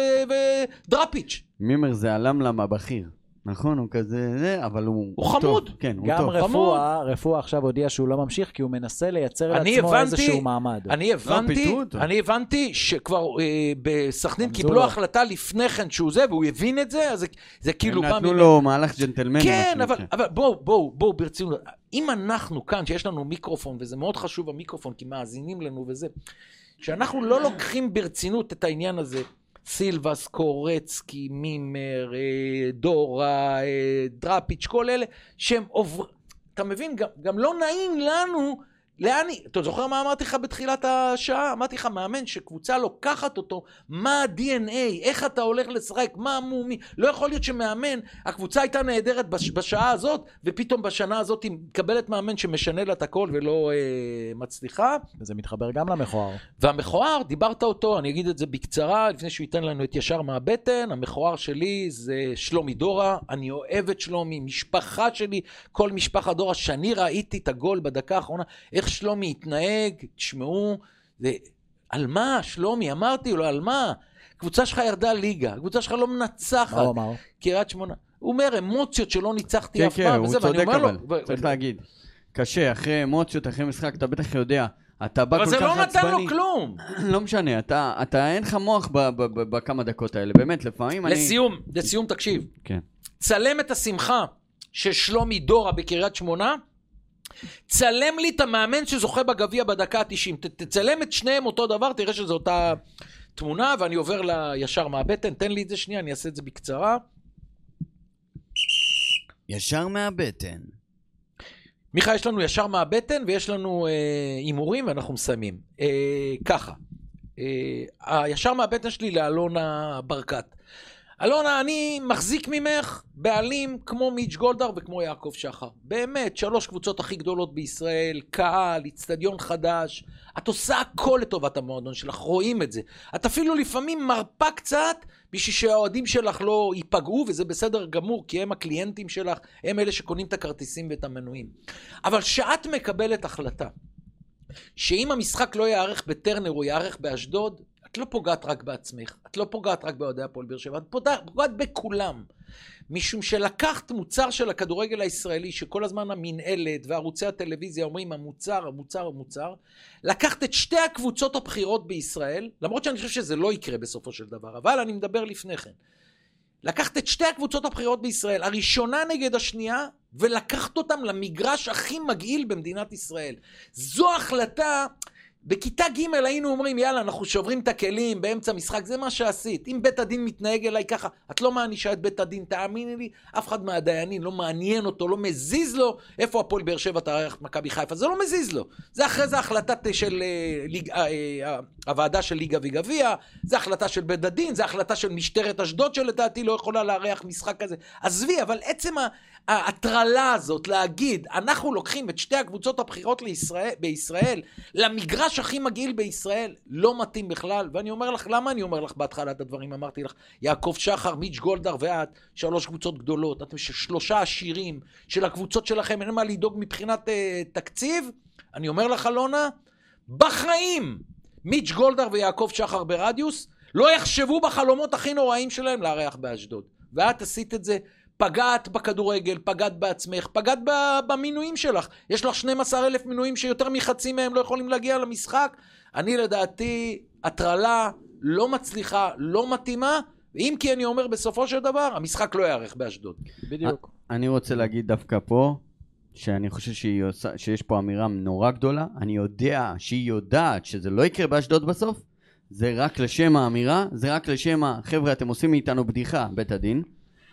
S1: ודראפיץ'.
S3: מימר זה הלמלם הבכיר. נכון, הוא כזה, זה, אבל הוא...
S1: הוא חמוד.
S3: טוב, כן, הוא
S2: גם
S3: טוב.
S2: רפואה, רפואה עכשיו הודיע שהוא לא ממשיך, כי הוא מנסה לייצר
S1: אני
S2: לעצמו
S1: הבנתי-
S2: איזשהו מעמד.
S1: אני הבנתי,
S3: פיטרו אותו.
S1: אני הבנתי שכבר אה, בסכנין קיבלו
S2: לו.
S1: החלטה לפני כן שהוא זה, והוא הבין את זה, אז זה, זה כאילו
S3: הם נתנו. לו מהלך ג'נטלמני.
S1: כן, אבל,
S3: שנקרא.
S1: אבל בואו, בואו, בואו ברצינות. אם אנחנו כאן, שיש לנו מיקרופון, וזה מאוד חשוב המיקרופון, כי מאזינים לנו וזה, שאנחנו לא לוקחים ברצינות את העניין הזה, סילבס, קורצקי, מימר, אה, דורה, אה, דראפיץ', כל אלה, שהם עוברים, אתה מבין, גם, גם לא נעים לנו, לאן, היא- אתה זוכר מה אמרתי לך בתחילת השעה? אמרתי לך, מאמן שקבוצה לוקחת אותו, מה ה-DNA, איך אתה הולך לשחק, מה מו מי, לא יכול להיות שמאמן, הקבוצה הייתה נהדרת בש, בשעה הזאת, ופתאום בשנה הזאת היא מקבלת מאמן שמשנה לה את הכל ולא אה, מצליחה.
S2: וזה מתחבר גם למכוער.
S1: והמכוער, דיברת אותו, אני אגיד את זה בקצרה, לפני שהוא ייתן לנו את ישר מהבטן, המכוער שלי זה שלומי דורה, אני אוהב את שלומי, משפחה שלי, כל משפחת דורה, שאני ראיתי את הגול בדקה האחרונה, איך שלומי התנהג, תשמעו, זה... על מה, שלומי? אמרתי לו, על מה? הקבוצה שלך ירדה ליגה, הקבוצה שלך לא מנצחת,
S2: מה הוא אמר?
S1: קריית שמונה. הוא אומר, אמוציות שלא ניצחתי
S3: כן,
S1: אף
S3: כן,
S1: פעם,
S3: הוא
S1: וזה, ואני
S3: צודק
S1: לו,
S3: אבל,
S1: ו-
S3: צריך להגיד. קשה, אחרי אמוציות, אחרי משחק, אתה בטח יודע. אתה בא כל
S1: אבל
S3: כך
S1: זה
S3: עצבני.
S1: לא נתן לו כלום.
S3: לא משנה, אתה, אתה אין לך מוח בכמה דקות האלה, באמת, לפעמים אני...
S1: לסיום, לסיום תקשיב.
S3: כן.
S1: צלם את השמחה של שלומי דורה בקריית שמונה, צלם לי את המאמן שזוכה בגביע בדקה ה-90. ת- תצלם את שניהם אותו דבר, תראה שזו אותה תמונה, ואני עובר לה ישר מהבטן. תן לי את זה שנייה, אני אעשה את זה בקצרה.
S4: ישר מהבטן.
S1: מיכה, יש לנו ישר מהבטן ויש לנו אה, הימורים ואנחנו מסיימים. אה, ככה, אה, הישר מהבטן שלי לאלונה ברקת. אלונה, אני מחזיק ממך בעלים כמו מיץ' גולדהר וכמו יעקב שחר. באמת, שלוש קבוצות הכי גדולות בישראל, קהל, איצטדיון חדש. את עושה הכל לטובת המועדון שלך, רואים את זה. את אפילו לפעמים מרפה קצת בשביל שהאוהדים שלך לא ייפגעו, וזה בסדר גמור, כי הם הקליינטים שלך, הם אלה שקונים את הכרטיסים ואת המנויים. אבל כשאת מקבלת החלטה שאם המשחק לא ייערך בטרנר, הוא ייערך באשדוד, את לא פוגעת רק בעצמך, את לא פוגעת רק באוהדי הפועל באר שבע, את פוגעת, בכולם. משום שלקחת מוצר של הכדורגל הישראלי, שכל הזמן המינהלת וערוצי הטלוויזיה אומרים המוצר, המוצר, המוצר, לקחת את שתי הקבוצות הבכירות בישראל, למרות שאני חושב שזה לא יקרה בסופו של דבר, אבל אני מדבר לפני כן. לקחת את שתי הקבוצות הבכירות בישראל, הראשונה נגד השנייה, ולקחת אותם למגרש הכי מגעיל במדינת ישראל. זו החלטה... בכיתה ג' היינו אומרים, יאללה, אנחנו שוברים את הכלים באמצע משחק, זה מה שעשית. אם בית הדין מתנהג אליי ככה, את לא מענישה את בית הדין, תאמיני לי, אף אחד מהדיינים לא מעניין אותו, לא מזיז לו איפה הפועל באר שבע תארח את מכבי חיפה, זה לא מזיז לו. זה אחרי זה החלטה של אה, ליג, אה, אה, הוועדה של ליגה וגביע, זה החלטה של בית הדין, זה החלטה של משטרת אשדוד שלדעתי לא יכולה לארח משחק כזה. עזבי, אבל עצם ה- ההטרלה הזאת להגיד, אנחנו לוקחים את שתי הקבוצות הבכירות בישראל למגרש הכי מגעיל בישראל, לא מתאים בכלל, ואני אומר לך, למה אני אומר לך בהתחלה את הדברים? אמרתי לך, יעקב שחר, מיץ' גולדהר ואת, שלוש קבוצות גדולות, אתם שלושה עשירים של הקבוצות שלכם, אין מה לדאוג מבחינת אה, תקציב. אני אומר לך, אלונה, בחיים, מיץ' גולדהר ויעקב שחר ברדיוס, לא יחשבו בחלומות הכי נוראים שלהם לארח באשדוד. ואת עשית את זה, פגעת בכדורגל, פגעת בעצמך, פגעת במינויים שלך. יש לך 12 אלף מינויים שיותר מחצי מהם לא יכולים להגיע למשחק. אני לדעתי, הטרלה לא מצליחה, לא מתאימה, אם כי אני אומר בסופו של דבר, המשחק לא ייערך באשדוד.
S2: בדיוק.
S3: אני רוצה להגיד דווקא פה, שאני חושב שהיא עושה, שיש פה אמירה נורא גדולה. אני יודע שהיא יודעת שזה לא יקרה באשדוד בסוף. זה רק לשם האמירה, זה רק לשם ה... חבר'ה, אתם עושים מאיתנו בדיחה, בית הדין.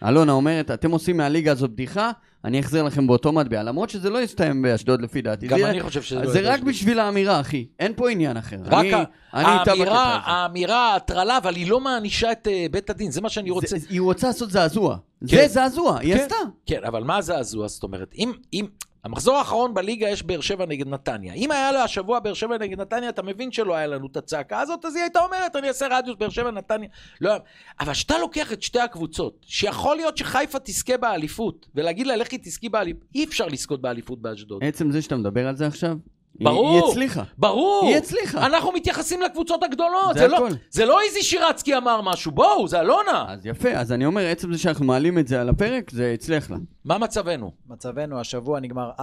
S3: אלונה אומרת, אתם עושים מהליגה הזו בדיחה, אני אחזיר לכם באותו מטבע. למרות שזה לא יסתיים באשדוד לפי דעתי.
S1: גם
S3: זה,
S1: אני חושב שזה לא
S3: זה
S1: יהיה
S3: רק. בשביל האמירה, אחי. אין פה עניין אחר.
S1: רק
S3: אני,
S1: ה-
S3: אני איתה
S1: האמירה. האמירה, הטרלה, אבל היא לא מענישה את אה, בית הדין, זה מה שאני רוצה.
S3: זה, היא רוצה לעשות זעזוע.
S1: כן.
S3: זה זעזוע, היא
S1: כן.
S3: עשתה.
S1: כן, אבל מה הזעזוע? זאת אומרת, אם, אם... המחזור האחרון בליגה יש באר שבע נגד נתניה. אם היה לה השבוע באר שבע נגד נתניה, אתה מבין שלא היה לנו את הצעקה הזאת, אז היא הייתה אומרת, אני אעשה רדיוס באר שבע נתניה. לא. אבל כשאתה לוקח את שתי הקבוצות, שיכול להיות שחיפה תזכה באליפות, ולהגיד לה, לכי תזכי באליפות, אי אפשר לזכות באליפות באשדוד.
S3: עצם זה שאתה מדבר על זה עכשיו,
S1: ברור.
S3: היא הצליחה.
S1: ברור.
S3: היא הצליחה.
S1: אנחנו מתייחסים לקבוצות הגדולות.
S3: זה
S1: זה, לא,
S3: הכל.
S1: זה לא איזי שירצקי אמר משהו, בואו, זה אלונה.
S3: אז יפה, אז אני אומר, עצם זה שאנחנו מעלים את זה על הפרק, זה הצליח לה.
S1: מה מצבנו?
S2: מצבנו השבוע נגמר 4-2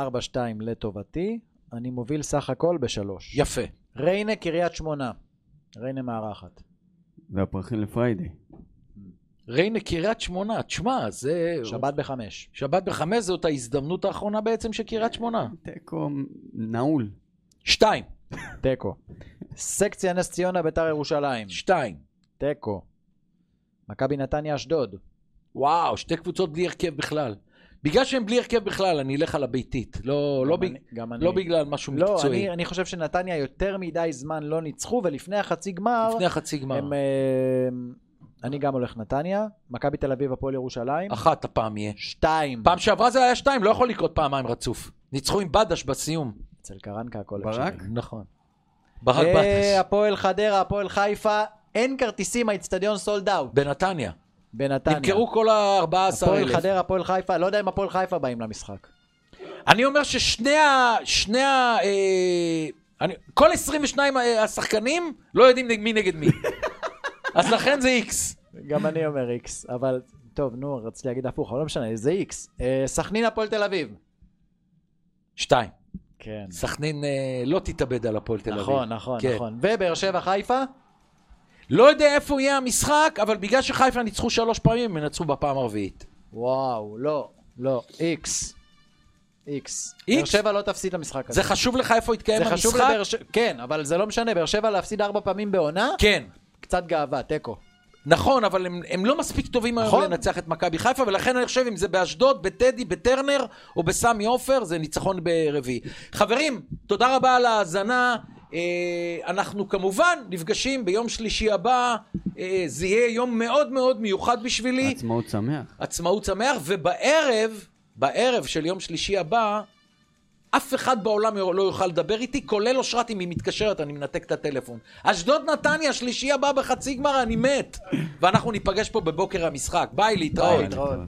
S2: לטובתי, אני מוביל סך הכל בשלוש.
S1: יפה.
S2: ריינה, קריית שמונה. ריינה מארחת.
S3: והפרחים לפריידי.
S1: ריינה קריית שמונה, תשמע, זה...
S2: שבת בחמש.
S1: שבת בחמש זאת ההזדמנות האחרונה בעצם של קריית שמונה.
S3: תיקו נעול.
S1: שתיים,
S2: תיקו. סקציה נס ציונה, ביתר ירושלים.
S1: שתיים.
S2: תיקו. מכבי נתניה, אשדוד.
S1: וואו, שתי קבוצות בלי הרכב בכלל. בגלל שהם בלי הרכב בכלל, אני אלך על הביתית. לא, לא, ב...
S2: אני- גם אני.
S1: לא בגלל משהו
S2: לא,
S1: מקצועי.
S2: אני, אני חושב שנתניה יותר מדי זמן לא ניצחו, ולפני החצי גמר,
S1: לפני החצי גמר.
S2: הם... אה, אני גם הולך נתניה. מכבי תל אביב, הפועל ירושלים.
S1: אחת הפעם יהיה.
S2: שתיים.
S1: פעם שעברה זה היה שתיים, לא יכול לקרות פעמיים רצוף. ניצחו עם בדש בסיום.
S2: אצל קרנקה הכל
S3: ברק?
S2: אפשרי.
S1: נכון. ברק
S2: אה,
S1: בדש.
S2: הפועל חדרה, הפועל חיפה. אין כרטיסים, האיצטדיון סולד אאוט.
S1: בנתניה.
S2: בנתניה.
S1: נמכרו כל ה-14
S2: הפועל. חדרה, הפועל חיפה. לא יודע אם הפועל חיפה באים למשחק.
S1: אני אומר ששני ה... שני ה... אה, אני, כל 22 ה- השחקנים לא יודעים מי נגד מי. אז לכן זה איקס.
S2: גם אני אומר איקס, אבל טוב, נו, רציתי להגיד הפוך, אבל לא משנה, זה איקס. אה, סכנין, הפועל תל אביב.
S1: שתיים.
S2: כן.
S1: סכנין אה, לא תתאבד על הפועל תל אביב.
S2: נכון, נכון,
S1: כן.
S2: נכון. ובאר שבע, חיפה?
S1: לא יודע איפה יהיה המשחק, אבל בגלל שחיפה ניצחו שלוש פעמים, הם ינצחו בפעם הרביעית.
S2: וואו, לא, לא, איקס. איקס.
S1: איקס?
S2: באר שבע לא תפסיד למשחק הזה.
S1: זה חשוב לך איפה יתקיים
S2: זה חשוב
S1: המשחק?
S2: שבע, כן, אבל זה לא משנה, באר שבע להפסיד ארבע פעמים בעונה,
S1: כן.
S2: קצת גאווה, תיקו.
S1: נכון, אבל הם, הם לא מספיק טובים היום
S2: נכון.
S1: לנצח את מכבי חיפה, ולכן אני חושב אם זה באשדוד, בטדי, בטרנר או בסמי עופר, זה ניצחון ברביעי. חברים, תודה רבה על ההאזנה. אה, אנחנו כמובן נפגשים ביום שלישי הבא, אה, זה יהיה יום מאוד מאוד מיוחד בשבילי.
S3: עצמאות שמח.
S1: עצמאות שמח, ובערב, בערב של יום שלישי הבא, אף אחד בעולם לא יוכל לדבר איתי, כולל אושרת אם היא מתקשרת, אני מנתק את הטלפון. אשדוד נתניה, שלישי הבא בחצי גמר, אני מת. ואנחנו ניפגש פה בבוקר המשחק. ביי, להתראות.
S2: להתראות.